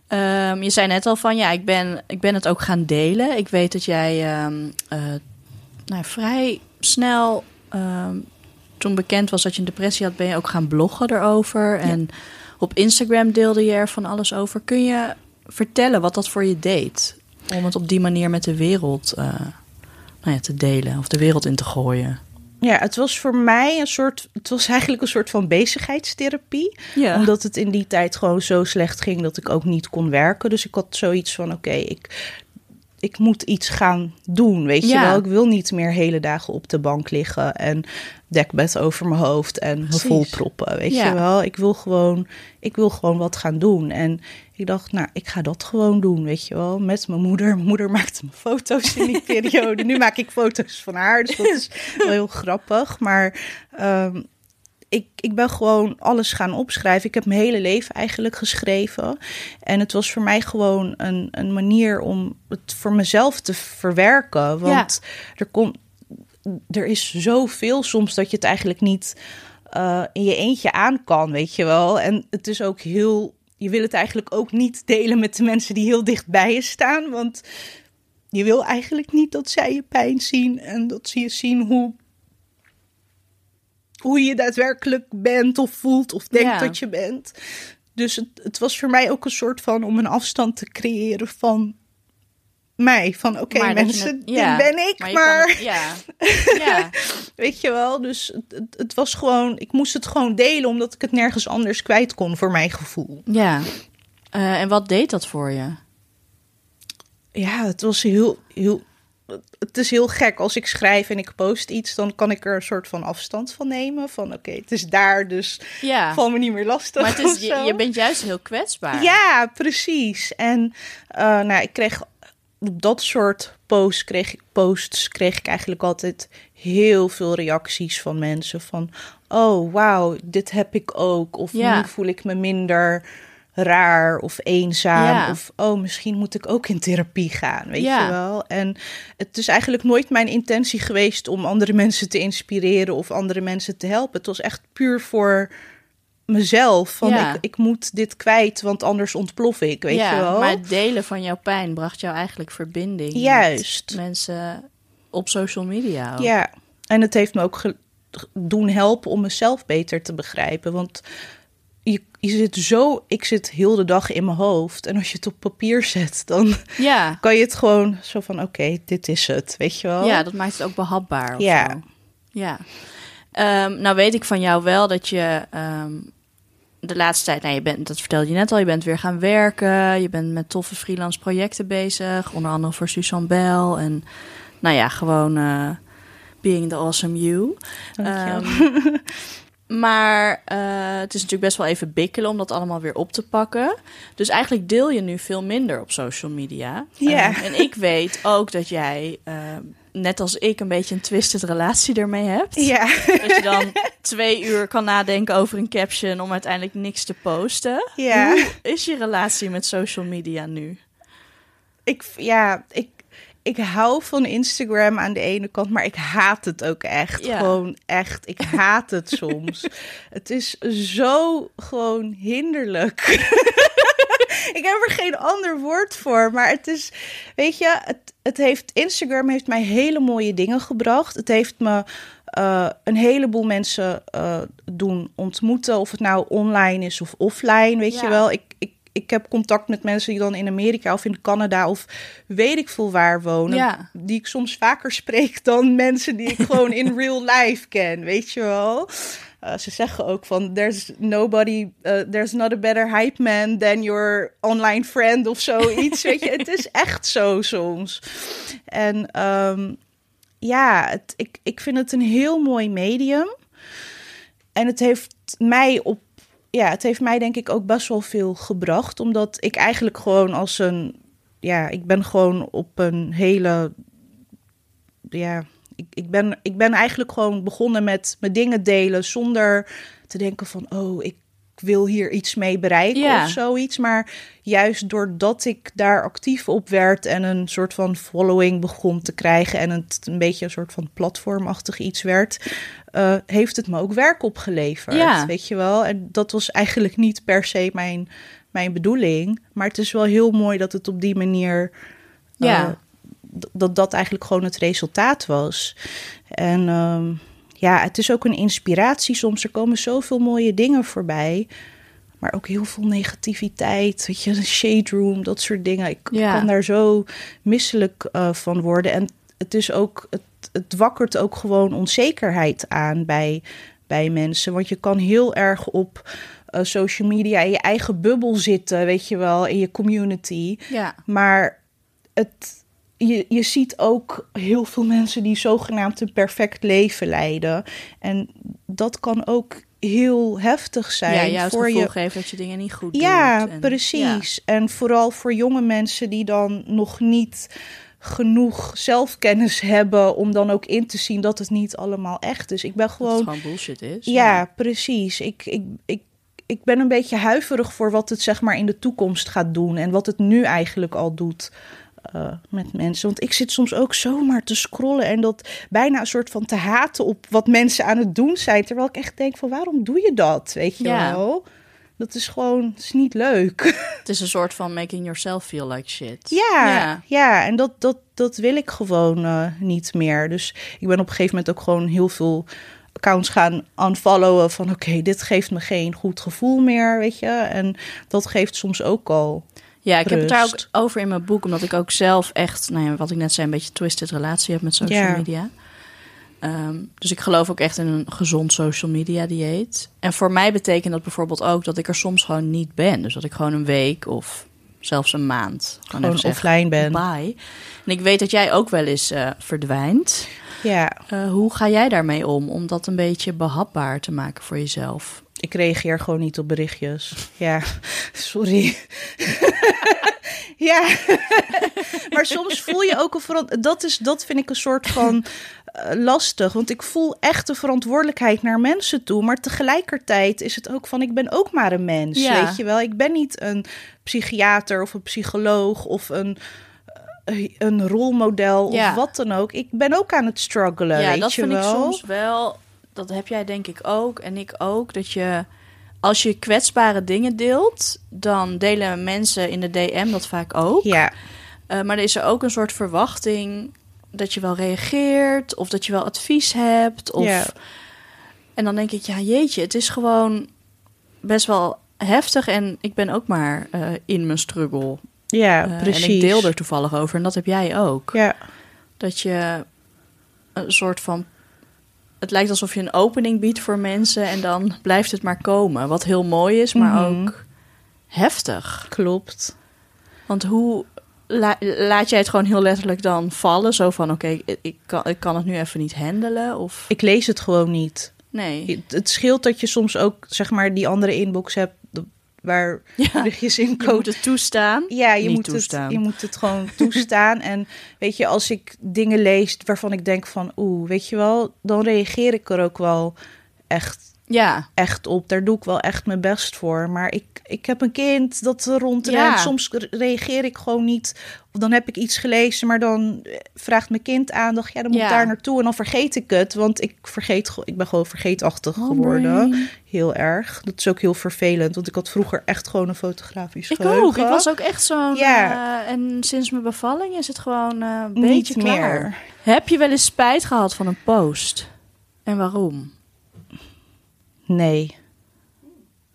Ehm, je zei net al van ja, ik ben, ik ben het ook gaan delen. Ik weet dat jij eh, nou, vrij snel, ehm, toen bekend was dat je een depressie had, ben je ook gaan bloggen erover. En op Instagram deelde je er van alles over. Kun je vertellen wat dat voor je deed? Om het op die manier met de wereld eh, nou ja, te delen of de wereld in te gooien. Ja, het was voor mij een soort. Het was eigenlijk een soort van bezigheidstherapie. Ja. Omdat het in die tijd gewoon zo slecht ging dat ik ook niet kon werken. Dus ik had zoiets van: oké, ik, ik moet iets gaan doen. Weet je Ja. wel, ik wil niet meer hele dagen op de bank liggen en dekbed over mijn hoofd en me volproppen. Weet Ja. je wel, ik wil gewoon, ik wil gewoon wat gaan doen. En ik dacht, nou, ik ga dat gewoon doen, weet je wel, met mijn moeder. Mijn moeder maakte me foto's in die periode. Nu maak ik foto's van haar, dus dat is wel heel grappig. Maar ehm, ik, ik ben gewoon alles gaan opschrijven. Ik heb mijn hele leven eigenlijk geschreven. En het was voor mij gewoon een, een manier om het voor mezelf te verwerken. Want er, komt er is zoveel soms dat je het eigenlijk niet eh, in je eentje aan kan, weet je wel. En het is ook heel. Je wil het eigenlijk ook niet delen met de mensen die heel dicht bij je staan. Want je wil eigenlijk niet dat zij je pijn zien en dat ze je zien hoe hoe je daadwerkelijk bent of voelt of denkt Ja. dat je bent. Dus het, het was voor mij ook een soort van om een afstand te creëren van mij. Van oké mensen, het- ja, dit ben ik, maar, het- ja. (laughs) ja. weet je wel. Dus het, het, was gewoon, ik moest het gewoon delen omdat ik het nergens anders kwijt kon voor mijn gevoel. ja. Eh, en wat deed dat voor je? Ja, het was heel, heel. Het is heel gek. Als ik schrijf en ik post iets, dan kan ik er een soort van afstand van nemen. Van oké, het is daar, dus Ja. val me niet meer lastig. Maar het is, je, bent juist heel kwetsbaar. Ja, precies. En eh, nou, ik kreeg dat soort posts kreeg ik posts kreeg ik eigenlijk altijd heel veel reacties van mensen van oh wauw dit heb ik ook of Ja. nu voel ik me minder raar of eenzaam Ja. of oh misschien moet ik ook in therapie gaan weet Ja. je wel en het is eigenlijk nooit mijn intentie geweest om andere mensen te inspireren of andere mensen te helpen het was echt puur voor mezelf. Van Ja. ik, ik moet dit kwijt, want anders ontplof ik, weet ja, je wel. maar het delen van jouw pijn bracht jou eigenlijk verbinding. met Juist. mensen op social media. ook. Ja, en het heeft me ook doen helpen om mezelf beter te begrijpen. Want je, je zit zo, ik zit heel de dag in mijn hoofd. En als je het op papier zet, dan Ja. (laughs) kan je het gewoon zo van: oké, dit is het, weet je wel? ja, dat maakt het ook behapbaar. Ja. zo. ja. Ehm, nou weet ik van jou wel dat je ehm, de laatste tijd, nou, je bent, dat vertelde je net al, je bent weer gaan werken. Je bent met toffe freelance projecten bezig. Onder andere voor Suzanne Bell. En nou ja, gewoon eh, being the awesome you. Ehm, (laughs) maar eh, het is natuurlijk best wel even bikkelen om dat allemaal weer op te pakken. Dus eigenlijk deel je nu veel minder op social media. Ja. Ehm, en ik weet ook dat jij, ehm, net als ik, een beetje een twisted relatie ermee hebt. ja. Dat je dan twee uur kan nadenken over een caption om uiteindelijk niks te posten. Ja. Hoe is je relatie met social media nu? Ik, ja, ik, ik hou van Instagram aan de ene kant, maar ik haat het ook echt. Ja. Gewoon echt. Ik haat het soms. (laughs) Het is zo gewoon hinderlijk. (laughs) (laughs) ik heb er geen ander woord voor, maar het is, weet je, het, het heeft, Instagram heeft mij hele mooie dingen gebracht. Het heeft me eh, een heleboel mensen eh, doen ontmoeten, of het nou online is of offline, weet Ja. je wel. Ik, ik, ik heb contact met mensen die dan in Amerika of in Canada of weet ik veel waar wonen. Ja. Die ik soms vaker spreek dan (laughs) mensen die ik gewoon in real life ken, weet je wel. Eh, ze zeggen ook van, there's nobody, eh, there's not a better hype man than your online friend of zoiets, weet je. (laughs) Het is echt zo soms. En ehm, ja, het, ik, ik vind het een heel mooi medium. En het heeft mij op, ja, het heeft mij denk ik ook best wel veel gebracht, omdat ik eigenlijk gewoon als een, ja, ik ben gewoon op een hele, ja, ik, ik, ben, ik ben eigenlijk gewoon begonnen met mijn dingen delen zonder te denken van, oh, ik wil hier iets mee bereiken Ja. of zoiets. Maar juist doordat ik daar actief op werd en een soort van following begon te krijgen en het een beetje een soort van platformachtig iets werd, eh, heeft het me ook werk opgeleverd. Ja. Weet je wel? En dat was eigenlijk niet per se mijn, mijn bedoeling. Maar het is wel heel mooi dat het op die manier. eh, Ja. Dat dat eigenlijk gewoon het resultaat was. En ehm, ja, het is ook een inspiratie soms. Er komen zoveel mooie dingen voorbij. Maar ook heel veel negativiteit. Weet je, een (laughs) shade room, dat soort dingen. Ik Ja. kan daar zo misselijk eh, van worden. En het is ook, het, het wakkert ook gewoon onzekerheid aan bij, bij mensen. Want je kan heel erg op eh, social media in je eigen bubbel zitten, weet je wel, in je community. Ja. Maar het, je, je ziet ook heel veel mensen die zogenaamd een perfect leven leiden. En dat kan ook heel heftig zijn ja, jou het voor je. geven dat je dingen niet goed Ja, doet. En- precies. En vooral voor jonge mensen die dan nog niet genoeg zelfkennis hebben om dan ook in te zien dat het niet allemaal echt is. Ik ben Dat het gewoon gewoon bullshit is. ja, precies. Ik, ik, ik, ik ben een beetje huiverig voor wat het zeg maar in de toekomst gaat doen en wat het nu eigenlijk al doet. Eh, met mensen. Want ik zit soms ook zomaar te scrollen en dat bijna een soort van te haten op wat mensen aan het doen zijn. Terwijl ik echt denk van waarom doe je dat? Weet je Ja. wel? Dat is gewoon, is niet leuk. (laughs) Het is een soort van making yourself feel like shit. Ja, Ja. ja. en dat, dat, dat wil ik gewoon eh, niet meer. Dus ik ben op een gegeven moment ook gewoon heel veel accounts gaan unfollowen van oké, dit geeft me geen goed gevoel meer, weet je. En dat geeft soms ook al. Ja, ik heb het daar ook over in mijn boek, omdat ik ook zelf echt, nou ja, wat ik net zei, een beetje twisted relatie heb met social media. Ehm, dus ik geloof ook echt in een gezond social media dieet. En voor mij betekent dat bijvoorbeeld ook dat ik er soms gewoon niet ben. Dus dat ik gewoon een week of zelfs een maand Gewoon even zeg, offline ben. Bye. En ik weet dat jij ook wel eens eh, verdwijnt. Ja, Eh, hoe ga jij daarmee om? Om dat een beetje behapbaar te maken voor jezelf. Ik reageer gewoon niet op berichtjes. Ja, (laughs) sorry. ja, maar soms voel je ook een verant... Dat, is, dat vind ik een soort van eh, lastig. Want ik voel echt de verantwoordelijkheid naar mensen toe. Maar tegelijkertijd is het ook van... Ik ben ook maar een mens, Ja. weet je wel. Ik ben niet een psychiater of een psycholoog of een... eh, Een rolmodel Ja. of wat dan ook. Ik ben ook aan het struggelen. ja, weet dat je vind wel. ik soms wel. Dat heb jij denk ik ook en ik ook. Dat je als je kwetsbare dingen deelt, dan delen mensen in de DM dat vaak ook. Ja, Uh, maar er is er ook een soort verwachting dat je wel reageert of dat je wel advies hebt. Of... Ja. En dan denk ik, ja jeetje, het is gewoon best wel heftig. En ik ben ook maar eh, in mijn struggle. ja Eh, precies. En ik deel er toevallig over en dat heb jij ook. Ja, Dat je een soort van... Het lijkt alsof je een opening biedt voor mensen en dan blijft het maar komen. Wat heel mooi is, maar Mhm. ook heftig. klopt. Want hoe la- laat jij het gewoon heel letterlijk dan vallen? Zo van, oké, ik- ik, kan, ik kan het nu even niet handelen? Of Ik lees het gewoon niet. nee? Het, scheelt dat je soms ook, zeg maar, die andere inbox hebt waar Ja, in je komen. moet het toestaan. Ja, je moet, toestaan. Het, je moet het gewoon (laughs) toestaan. En weet je, als ik dingen lees waarvan ik denk van... oeh, weet je wel, dan reageer ik er ook wel echt, Ja, echt op. Daar doe ik wel echt mijn best voor. Maar ik, ik heb een kind dat er rondrent. Ja. Soms re- reageer ik gewoon niet. Of dan heb ik iets gelezen, maar dan eh, vraagt mijn kind aandacht. Ja, dan moet Ja. ik daar naartoe en dan vergeet ik het. Want ik, vergeet, ge- ik ben gewoon vergeetachtig Oh, geworden. Heel erg. Dat is ook heel vervelend, want ik had vroeger echt gewoon een fotografisch ik geheugen. ook. Ik was ook echt zo'n... Ja. eh, en sinds mijn bevalling is het gewoon eh, een Niet beetje klaar. meer. Heb je wel eens spijt gehad van een post? En waarom? Nee.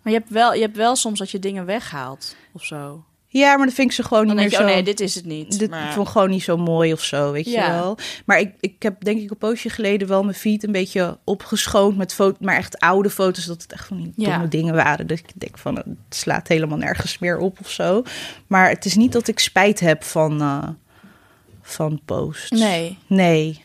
Maar je hebt wel, je hebt wel soms dat je dingen weghaalt of zo. Ja, maar dan vind ik ze gewoon Dan niet meer je, zo... oh nee, dit is het niet. Dit maar... vond ik gewoon niet zo mooi of zo, weet Ja. je wel. Maar ik, ik heb denk ik een poosje geleden wel mijn feed een beetje opgeschoond met foto's, maar echt oude foto's, dat het echt van die Ja. domme dingen waren. Dus ik denk van, het slaat helemaal nergens meer op of zo. Maar het is niet dat ik spijt heb van, eh, van posts. Nee. Nee.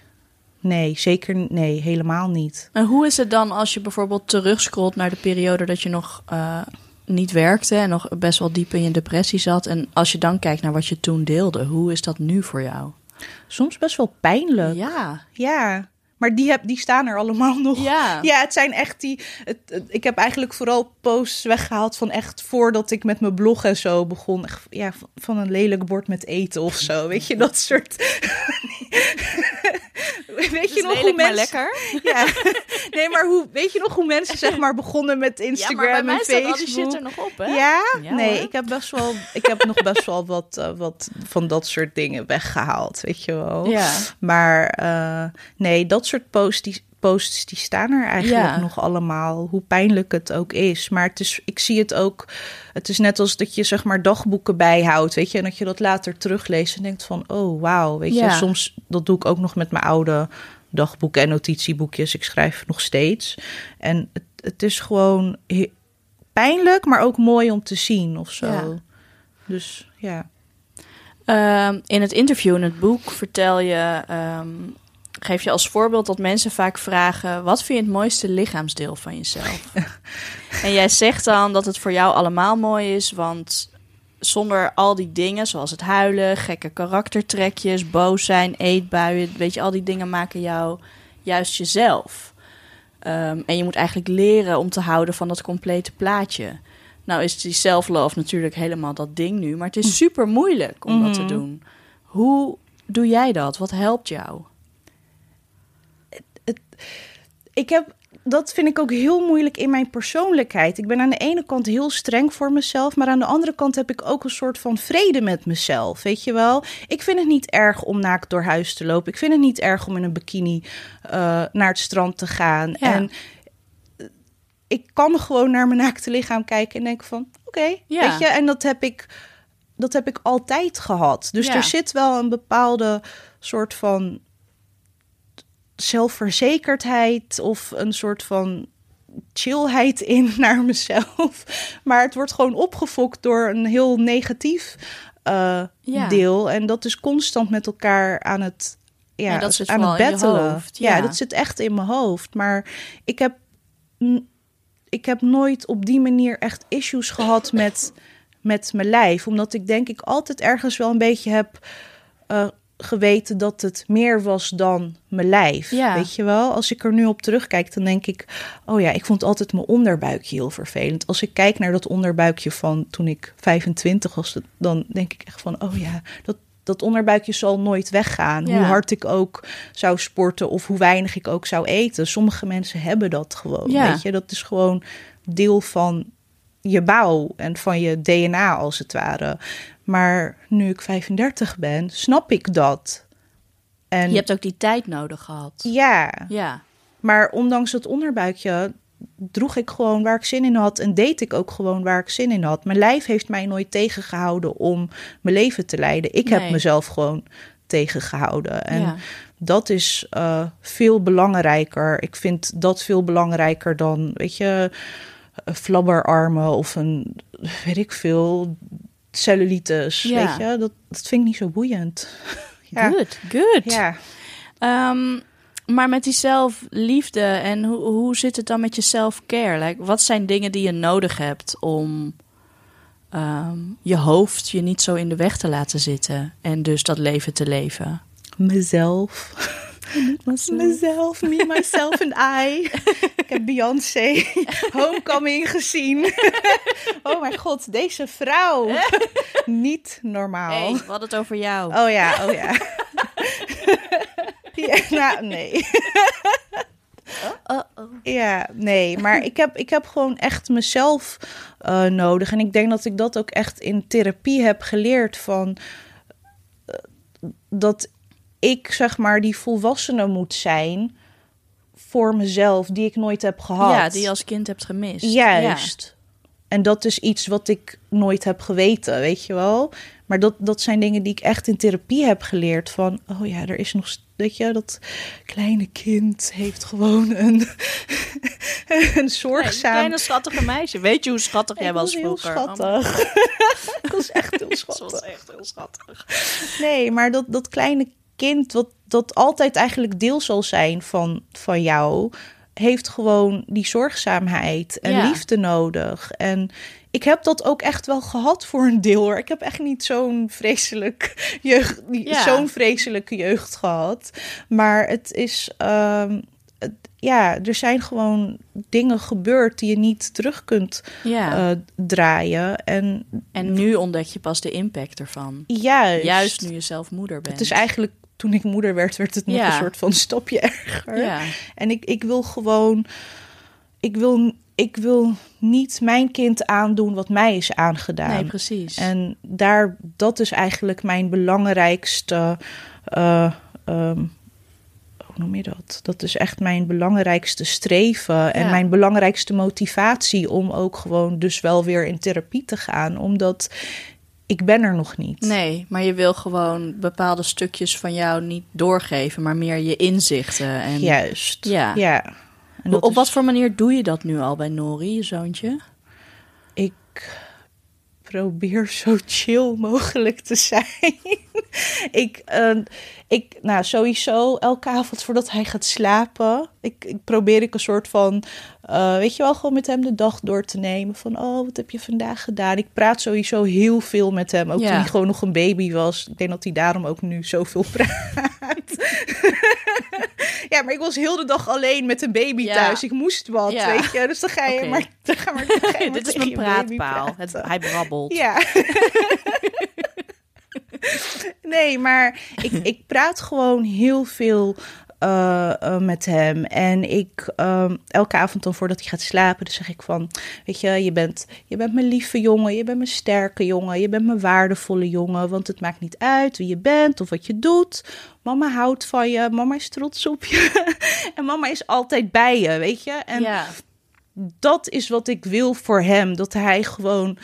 Nee, zeker nee, helemaal niet. En hoe is het dan als je bijvoorbeeld terugscrollt naar de periode dat je nog eh, niet werkte en nog best wel diep in je depressie zat? En als je dan kijkt naar wat je toen deelde, hoe is dat nu voor jou? Soms best wel pijnlijk. Ja. Ja, maar die, heb, die staan er allemaal (laughs) nog. Ja. Ja, het zijn echt die. Het, het- ik heb eigenlijk vooral posts weggehaald van echt voordat ik met mijn blog en zo begon. Echt, ja, van, van een lelijk bord met eten of zo. Weet je, dat soort. (laughs) (laughs) weet je nog hoe mensen. lekker. (laughs) Ja. Nee, maar hoe, weet je nog hoe mensen zeg maar begonnen met Instagram ja, maar bij mij en staat Facebook? al die shit er nog op, hè? Ja? Ja, nee, hoor. ik heb best wel, ik heb nog best wel wat, eh, wat van dat soort dingen weggehaald, weet je wel. Ja. Maar eh, nee, dat soort posts die, posts die staan er eigenlijk Ja. nog allemaal, hoe pijnlijk het ook is. Maar het is, ik zie het ook, het is net als dat je zeg maar dagboeken bijhoudt, weet je, en dat je dat later terugleest en denkt van, oh wauw, weet Ja. je, soms dat doe ik ook nog met mijn oude dagboeken en notitieboekjes. Ik schrijf nog steeds en het, het is gewoon pijnlijk, maar ook mooi om te zien of zo. Ja. Dus ja. Ehm, in het interview in het boek vertel je, ehm, geef je als voorbeeld dat mensen vaak vragen: wat vind je het mooiste lichaamsdeel van jezelf? (laughs) en jij zegt dan dat het voor jou allemaal mooi is, want zonder al die dingen, zoals het huilen, gekke karaktertrekjes, boos zijn, eetbuien, weet je, al die dingen maken jou juist jezelf. Ehm, en je moet eigenlijk leren om te houden van dat complete plaatje. Nou is die self-love natuurlijk helemaal dat ding nu, maar het is super moeilijk om dat te Mhm. doen. Hoe doe jij dat? Wat helpt jou? Ik heb, dat vind ik ook heel moeilijk in mijn persoonlijkheid. Ik ben aan de ene kant heel streng voor mezelf, maar aan de andere kant heb ik ook een soort van vrede met mezelf. Weet je wel? Ik vind het niet erg om naakt door huis te lopen. Ik vind het niet erg om in een bikini eh, naar het strand te gaan. Ja. En eh, ik kan gewoon naar mijn naakte lichaam kijken en denken van, oké, Ja. weet je. En dat heb ik, dat heb ik altijd gehad. Dus Ja. er zit wel een bepaalde soort van zelfverzekerdheid of een soort van chillheid in (laughs) naar mezelf. Maar het wordt gewoon opgefokt door een heel negatief eh, Ja. deel. En dat is constant met elkaar aan het, ja, Ja, dat zit aan het battelen. hoofd, Ja. ja. dat zit echt in mijn hoofd. Maar ik heb, ik heb nooit op die manier echt issues gehad met, met mijn lijf. Omdat ik denk ik altijd ergens wel een beetje heb eh, geweten dat het meer was dan mijn lijf. Ja. Weet je wel? Als ik er nu op terugkijk, dan denk ik... oh ja, ik vond altijd mijn onderbuikje heel vervelend. Als ik kijk naar dat onderbuikje van toen ik 25 was... dan denk ik echt van, oh ja, dat, dat onderbuikje zal nooit weggaan. Ja. Hoe hard ik ook zou sporten of hoe weinig ik ook zou eten. Sommige mensen hebben dat gewoon, Ja. weet je. Dat is gewoon deel van je bouw en van je DNA als het ware. Maar nu ik 35 ben, snap ik dat. En Je hebt ook die tijd nodig gehad. ja, Ja. maar ondanks het onderbuikje droeg ik gewoon waar ik zin in had en deed ik ook gewoon waar ik zin in had. Mijn lijf heeft mij nooit tegengehouden om mijn leven te leiden. Ik Nee. heb mezelf gewoon tegengehouden. En ja. dat is eh, veel belangrijker. Ik vind dat veel belangrijker dan, weet je, flabberarmen of een, weet ik veel, cellulitis. Ja. Weet je, dat, dat vind ik niet zo boeiend. Ja. Good, good. Ja. Ehm, maar met die zelfliefde en hoe, hoe zit het dan met je self-care? Like, wat zijn dingen die je nodig hebt om ehm, je hoofd je niet zo in de weg te laten zitten en dus dat leven te leven? Mezelf. Mezelf, me, myself and I. (laughs) Ik heb Beyoncé Homecoming gezien. (laughs) Oh mijn god, deze vrouw. (laughs) Niet normaal. Hey, we hadden het over jou. Oh ja, oh ja. ja nou, nee. Ja, nee, maar ik heb, ik heb gewoon echt mezelf eh, nodig. En ik denk dat ik dat ook echt in therapie heb geleerd van eh, dat ik zeg maar die volwassene moet zijn voor mezelf, die ik nooit heb gehad. Ja, die je als kind hebt gemist. Juist. En dat is iets wat ik nooit heb geweten, weet je wel. Maar dat, dat zijn dingen die ik echt in therapie heb geleerd. Van, oh ja, er is nog, weet je, dat kleine kind heeft gewoon een, (laughs) een Ja. zorgzaam... kleine schattige meisje. Weet je hoe schattig jij was heel vroeger? schattig. (laughs) ik was echt heel (laughs) Dat schattig. was echt heel schattig. Nee, maar dat, dat kleine kind, wat dat altijd eigenlijk deel zal zijn van, van jou, heeft gewoon die zorgzaamheid en Ja. liefde nodig. En ik heb dat ook echt wel gehad voor een deel hoor. Ik heb echt niet zo'n vreselijk (laughs) jeugd, Ja. zo'n vreselijke jeugd gehad. Maar het is. ehm, het- ja, er zijn gewoon dingen gebeurd die je niet terug kunt Ja. eh, draaien. En en nu ontdek je pas de impact ervan. juist, Juist nu je zelf moeder bent. Het is eigenlijk toen ik moeder werd, werd het nog Ja. een soort van stapje (laughs) erger. Ja. En ik, ik wil gewoon, ik wil, ik wil niet mijn kind aandoen wat mij is aangedaan. Nee, precies. En daar, dat is eigenlijk mijn belangrijkste. eh, ehm, hoe noem je dat? Dat is echt mijn belangrijkste streven en Ja. mijn belangrijkste motivatie om ook gewoon dus wel weer in therapie te gaan, omdat ik ben er nog niet. Nee, maar je wil gewoon bepaalde stukjes van jou niet doorgeven, maar meer je inzichten. En Juist. Ja. ja. En dat op is- wat voor manier doe je dat nu al bij Nori, je zoontje? Ik probeer zo chill mogelijk te zijn. (laughs) ik, eh, ik, nou sowieso elke avond voordat hij gaat slapen, ik, ik probeer ik een soort van, eh, weet je wel, gewoon met hem de dag door te nemen. Van, oh, wat heb je vandaag gedaan? Ik praat sowieso heel veel met hem, ook Ja. toen hij gewoon nog een baby was. Ik denk dat hij daarom ook nu zoveel (laughs) praat. Ja, maar ik was heel de dag alleen met een baby Ja. thuis. Ik moest wat, Ja. weet je. Dus dan ga je maar, (laughs) dan ga maar, dan ga je (laughs) maar Dit is mijn praatpaal. Het, hij brabbelt. Ja. (laughs) nee, maar ik, ik praat gewoon heel veel eh, eh, met hem. En ik, ehm, elke avond dan voordat hij gaat slapen, dan zeg ik van... Weet je, je bent, je bent mijn lieve jongen, je bent mijn sterke jongen... je bent mijn waardevolle jongen, want het maakt niet uit wie je bent of wat je doet. Mama houdt van je, mama is trots op je. (laughs) en mama is altijd bij je, weet je. En ja. dat is wat ik wil voor hem. Dat hij gewoon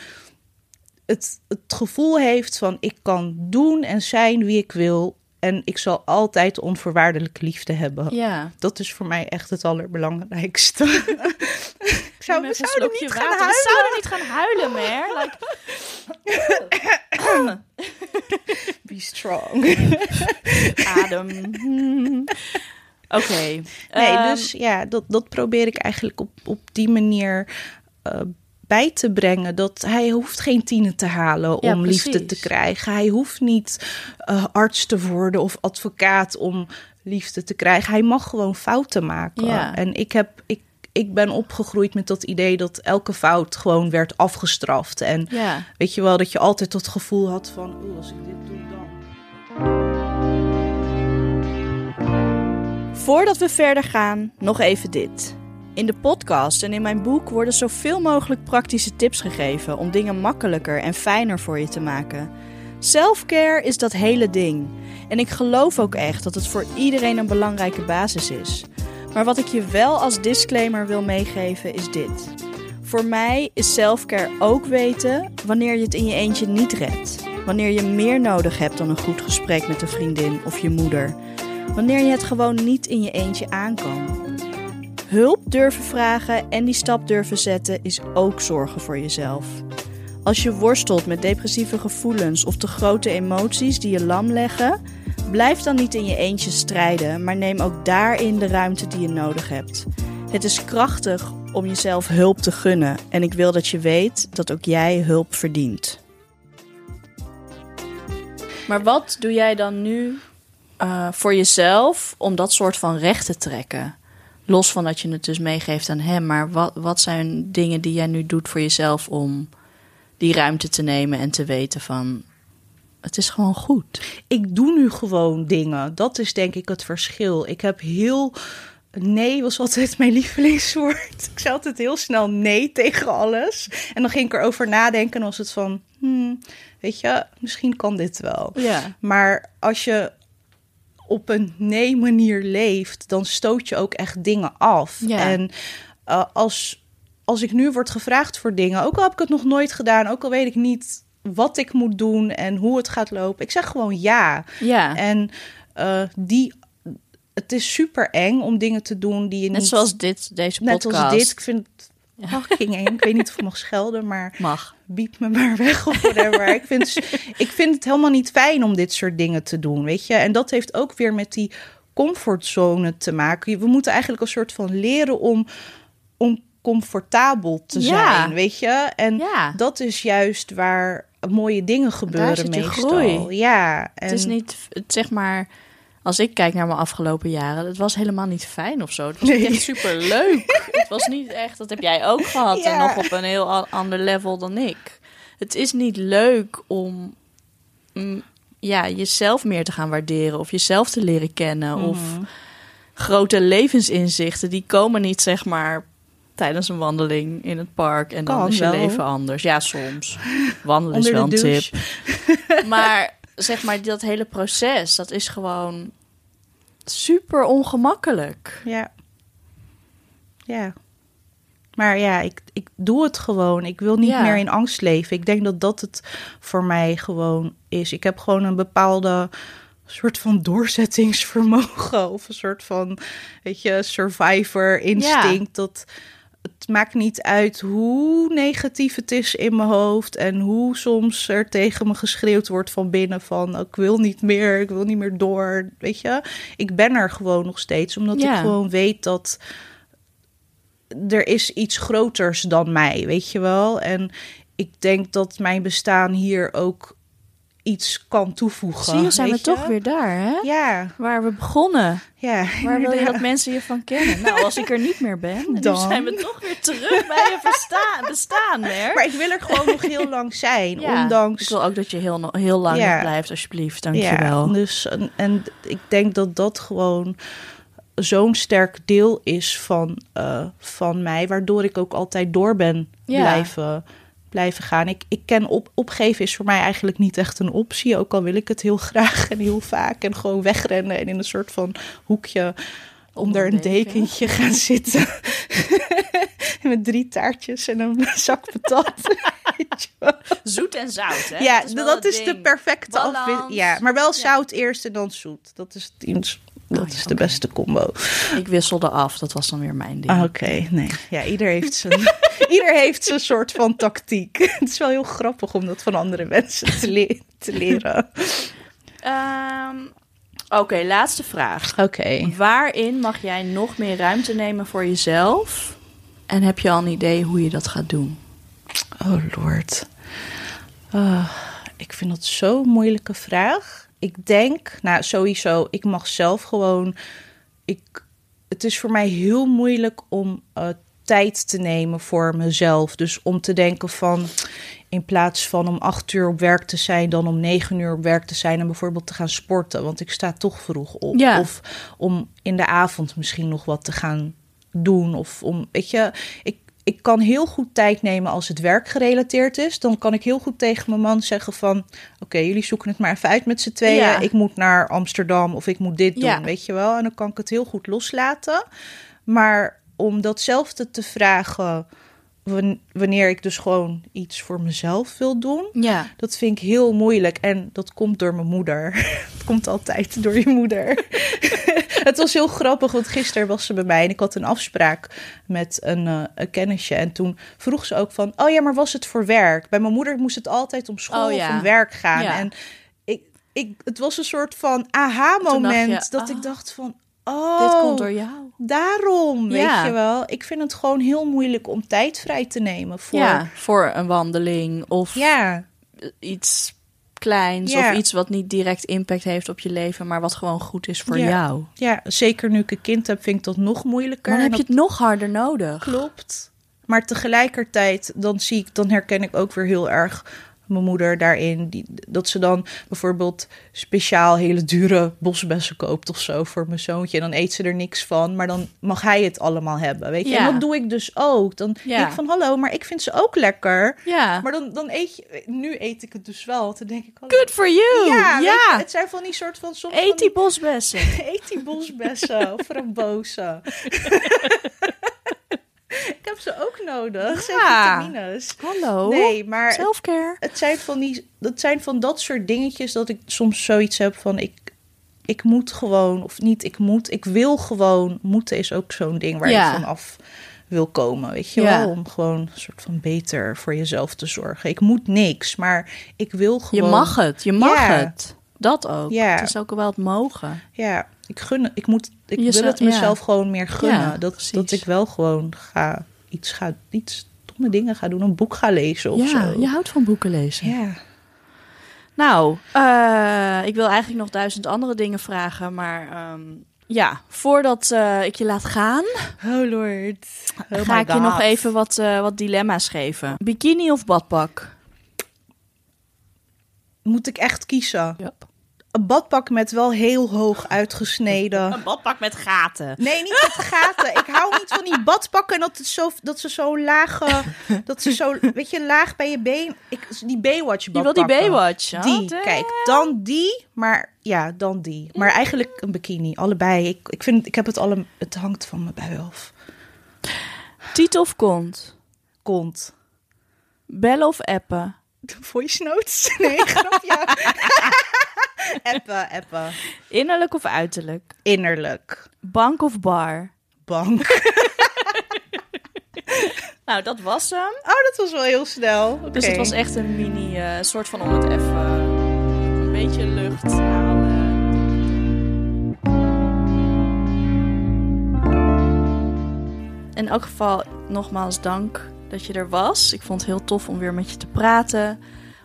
het, het gevoel heeft van ik kan doen en zijn wie ik wil. En ik zal altijd onvoorwaardelijke liefde hebben. ja. Dat is voor mij echt het allerbelangrijkste. (laughs) ik zou, we zouden niet gaan water. huilen. We zouden niet gaan huilen, Mer. Like, (coughs) Be strong. (coughs) adem. (coughs) Oké. Nee, Ehm, dus ja, dat, dat probeer ik eigenlijk op, op die manier eh, bij te brengen. Dat hij hoeft geen tienen te halen Ja, om liefde te krijgen. Hij hoeft niet eh, arts te worden of advocaat om liefde te krijgen. Hij mag gewoon fouten maken. Ja. En ik heb... Ik, ik ben opgegroeid met dat idee dat elke fout gewoon werd afgestraft. En Ja. weet je wel, dat je altijd dat gevoel had van... "Oeh, als ik dit doe, dan... Voordat we verder gaan, nog even dit. In de podcast en in mijn boek worden zoveel mogelijk praktische tips gegeven om dingen makkelijker en fijner voor je te maken. Selfcare is dat hele ding. En ik geloof ook echt dat het voor iedereen een belangrijke basis is. Maar wat ik je wel als disclaimer wil meegeven is dit. Voor mij is selfcare ook weten wanneer je het in je eentje niet redt. Wanneer je meer nodig hebt dan een goed gesprek met een vriendin of je moeder. Wanneer je het gewoon niet in je eentje aan kan. Hulp durven vragen en die stap durven zetten is ook zorgen voor jezelf. Als je worstelt met depressieve gevoelens of te grote emoties die je lam leggen, blijf dan niet in je eentje strijden, maar neem ook daarin de ruimte die je nodig hebt. Het is krachtig om jezelf hulp te gunnen en ik wil dat je weet dat ook jij hulp verdient. Maar wat doe jij dan nu uh, voor jezelf om dat soort van recht te trekken? Los van dat je het dus meegeeft aan hem, maar wat, wat zijn dingen die jij nu doet voor jezelf om die ruimte te nemen en te weten van het is gewoon goed. Ik doe nu gewoon dingen. Dat is denk ik het verschil. Ik heb heel. Nee was altijd mijn (laughs) lievelingswoord. Ik zei altijd heel snel nee tegen alles. En dan ging ik erover nadenken en was het van... Hmm, weet je, misschien kan dit wel. Ja. Maar als je op een nee-manier leeft... dan stoot je ook echt dingen af. Ja. En uh, als, als ik nu word gevraagd voor dingen... ook al heb ik het nog nooit gedaan... ook al weet ik niet wat ik moet doen en hoe het gaat lopen. Ik zeg gewoon ja. Ja. En uh, die, het is super eng om dingen te doen die je Net niet... zoals dit, deze Net podcast. als dit. Ik vind het fucking eng. Ik weet niet of ik mag schelden, maar Mag. biep me maar weg of whatever. ik, vind, ik vind het helemaal niet fijn om dit soort dingen te doen, weet je. En dat heeft ook weer met die comfortzone te maken. We moeten eigenlijk een soort van leren om... om comfortabel te Ja. zijn, weet je? En Ja. dat is juist waar mooie dingen gebeuren meestal. groei. Ja, en Het is niet, zeg maar, als ik kijk naar mijn afgelopen jaren, het was helemaal niet fijn of zo. Het was niet Nee. echt super leuk. (laughs) het was niet echt, dat heb jij ook gehad en nog op een heel ander level dan ik. Het is niet leuk om mm, ja, jezelf meer te gaan waarderen of jezelf te leren kennen of Mhm. grote levensinzichten die komen niet zeg maar tijdens een wandeling in het park en dan Kan is je wel. leven anders. Ja, soms. Wandelen is wel een douche. tip. (laughs) Maar zeg maar, dat hele proces, dat is gewoon super ongemakkelijk. Ja. Ja. Maar ja, ik, ik doe het gewoon. Ik wil niet Ja. meer in angst leven. Ik denk dat dat het voor mij gewoon is. Ik heb gewoon een bepaalde soort van doorzettingsvermogen. (laughs) Of een soort van, weet je, survivor instinct. Dat het maakt niet uit hoe negatief het is in mijn hoofd. En hoe soms er tegen me geschreeuwd wordt van binnen van... ik wil niet meer, ik wil niet meer door, weet je. Ik ben er gewoon nog steeds, omdat Ja. ik gewoon weet dat er is iets groters dan mij, weet je wel. En ik denk dat mijn bestaan hier ook iets kan toevoegen. Zie je, zijn we toch weer daar, hè? Ja, Waar we begonnen. ja. Waar wil je dat mensen je van kennen? Nou, als ik er niet meer ben, (laughs) dan zijn we toch weer terug bij je bestaan, hè? Maar ik wil er gewoon nog heel lang zijn, Ja, ondanks... Ik wil ook dat je heel, heel lang Ja. blijft, alsjeblieft. Dank je wel. Dus en, en ik denk dat dat gewoon zo'n sterk deel is van, eh, van mij, waardoor ik ook altijd door ben Ja. blijven, blijven gaan. Ik, ik ken op, opgeven is voor mij eigenlijk niet echt een optie, ook al wil ik het heel (laughs) graag en heel vaak en gewoon wegrennen en in een soort van hoekje onder een een deken. dekentje gaan (laughs) zitten. (laughs) Met drie taartjes en een zak patat. Zoet en zout, hè? Ja, Dat is dat de perfecte afwisseling. Ja, maar wel zout eerst en dan zoet. Dat is, het- dat Oh ja, is de beste combo. Ik wisselde af, dat was dan weer mijn ding. Ah, Oké, nee. Ja, ieder heeft zijn, (laughs) ieder heeft zijn soort van tactiek. (laughs) Het is wel heel grappig om dat van andere mensen te, le- te leren. Ehm, Oké, laatste vraag. Oké. Waarin mag jij nog meer ruimte nemen voor jezelf? En heb je al een idee hoe je dat gaat doen? Oh lord. Ah, ik vind dat zo'n moeilijke vraag. Ik denk, nou sowieso, ik mag zelf gewoon. Ik, het is voor mij heel moeilijk om eh, tijd te nemen voor mezelf. Dus om te denken van. In plaats van om acht uur op werk te zijn, dan om negen uur op werk te zijn en bijvoorbeeld te gaan sporten. Want ik sta toch vroeg op. Ja. Of om in de avond misschien nog wat te gaan doen. Of om, weet je, ik, ik kan heel goed tijd nemen als het werkgerelateerd is. Dan kan ik heel goed tegen mijn man zeggen van... oké, jullie zoeken het maar even uit met z'n tweeën. Ja. Ik moet naar Amsterdam of ik moet dit doen, Ja. weet je wel. En dan kan ik het heel goed loslaten. Maar om datzelfde te vragen... wan- wanneer ik dus gewoon iets voor mezelf wil doen... Ja. Dat vind ik heel moeilijk en dat komt door mijn moeder. (laughs) Het komt altijd door je moeder. (laughs) het was heel grappig, want gisteren was ze bij mij en ik had een afspraak met een, eh, een kennisje. En toen vroeg ze ook van, oh ja, maar was het voor werk? Bij mijn moeder moest het altijd om school Oh ja. of om werk gaan. Ja. En ik, ik, het was een soort van aha-moment dat ah, ik dacht van, oh, Dit komt door jou. daarom, weet Ja. je wel. Ik vind het gewoon heel moeilijk om tijd vrij te nemen voor... Ja, voor een wandeling of ja. iets kleins Ja. of iets wat niet direct impact heeft op je leven, maar wat gewoon goed is voor Ja. jou. Ja, zeker nu ik een kind heb, vind ik dat nog moeilijker. Maar dan heb je het nog harder nodig. Klopt. Maar tegelijkertijd, dan zie ik, dan herken ik ook weer heel erg mijn moeder daarin. Die, dat ze dan bijvoorbeeld speciaal hele dure bosbessen koopt of zo voor mijn zoontje. En dan eet ze er niks van, maar dan mag hij het allemaal hebben. Weet je, Ja. en dat doe ik dus ook. Dan Ja. denk ik van hallo, maar ik vind ze ook lekker. Ja. Maar dan, dan eet je, nu eet ik het dus wel. Dan denk ik, hallo. Good for you. Ja, weet Ja. je, het zijn van die soort van soms van (laughs) Eet die bosbessen. Eet die bosbessen of frambozen. (laughs) (laughs) ik heb ze ook nodig. Ja. vitamines. Hallo. Nee, maar Selfcare. het zijn van die, dat zijn van dat soort dingetjes dat ik soms zoiets heb van ik, ik moet gewoon of niet ik moet, ik wil gewoon. Moeten is ook zo'n ding waar Ja. je van af wil komen, weet je Ja. wel, om gewoon een soort van beter voor jezelf te zorgen. Ik moet niks, maar ik wil Je gewoon. mag het. Je mag Ja. het. Dat ook. Ja. Het is ook wel het mogen. Ja, ik gun ik moet ik Jezelf- wil het ja. mezelf gewoon meer gunnen. Ja, dat, precies. dat ik wel gewoon ga iets ga iets domme dingen ga doen, een boek ga lezen of Ja, zo. je houdt van boeken lezen. Ja. Nou, eh, ik wil eigenlijk nog duizend andere dingen vragen, maar ehm, ja, voordat eh, ik je laat gaan, Oh lord. Oh ga ik je nog even wat, eh, wat dilemma's geven. Bikini of badpak? Moet ik echt kiezen? Ja. Een badpak met wel heel hoog uitgesneden. Een badpak met gaten. Nee, niet met gaten. Ik hou niet van die badpakken dat, het zo, dat ze zo laag, dat ze zo, weet je, laag bij je been. Ik, die Baywatch Je wil die Baywatch? Oh, Die, damn. kijk, dan die, maar ja, dan die. Maar eigenlijk een bikini, allebei. Ik, ik vind, ik heb het alle, het hangt van mijn bui af. Tiet of kont? Kont. Bellen of appen? Voice notes? (laughs) Nee, grapje. (laughs) appen, appen. Innerlijk of uiterlijk? Innerlijk. Bank of bar? Bank. (laughs) Nou, dat was hem. Oh, dat was wel heel snel. Oké. Dus het was echt een mini eh, soort van om het even een beetje lucht halen. In elk geval nogmaals dank dat je er was. Ik vond het heel tof om weer met je te praten,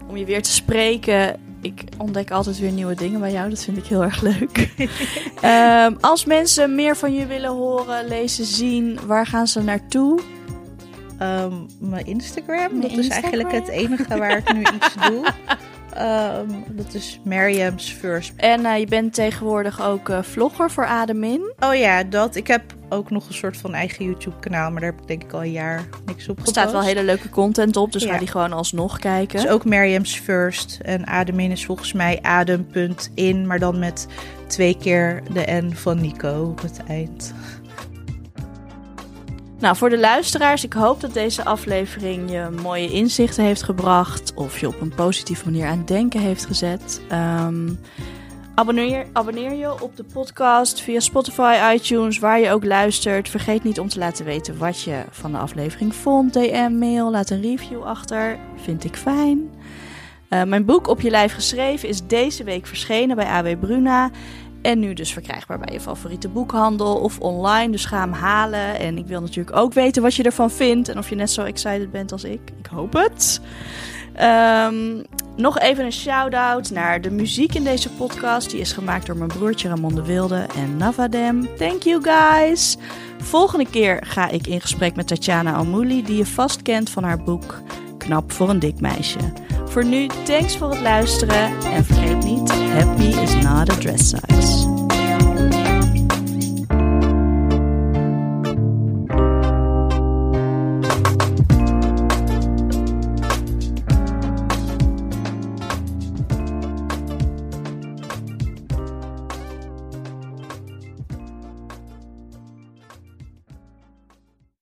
om je weer te spreken. Ik ontdek altijd weer nieuwe dingen bij jou. Dat vind ik heel erg leuk. (laughs) Ehm, als mensen meer van je willen horen, lezen, zien, waar gaan ze naartoe? Ehm, mijn Instagram. Mijn dat is eigenlijk het enige waar ik nu iets (laughs) doe. Ehm, dat is Mariam's First. En eh, je bent tegenwoordig ook eh, vlogger voor Ademin. Oh ja, dat. Ik heb ook nog een soort van eigen YouTube-kanaal, maar daar heb ik denk ik al een jaar niks op Er staat wel hele leuke content op, dus Ja. ga die gewoon alsnog kijken. Dus ook Mariam's First. En Ademin is volgens mij adem.in, maar dan met twee keer de N van Nico op het eind. Nou, voor de luisteraars, ik hoop dat deze aflevering je mooie inzichten heeft gebracht. Of je op een positieve manier aan het denken heeft gezet. Ehm, abonneer, abonneer je op de podcast via Spotify, iTunes, waar je ook luistert. Vergeet niet om te laten weten wat je van de aflevering vond. DM, mail, laat een review achter. Vind ik fijn. Eh, mijn boek Op je lijf geschreven is deze week verschenen bij AW Bruna. En nu dus verkrijgbaar bij je favoriete boekhandel of online. Dus ga hem halen. En ik wil natuurlijk ook weten wat je ervan vindt. En of je net zo excited bent als ik. Ik hoop het. Ehm, nog even een shout-out naar de muziek in deze podcast. Die is gemaakt door mijn broertje Ramon de Wilde en Navadem. Thank you guys. Volgende keer ga ik in gesprek met Tatjana Almouli, die je vast kent van haar boek Knap voor een dik meisje. Voor nu, thanks voor het luisteren. En vergeet niet, happy is not a dress size.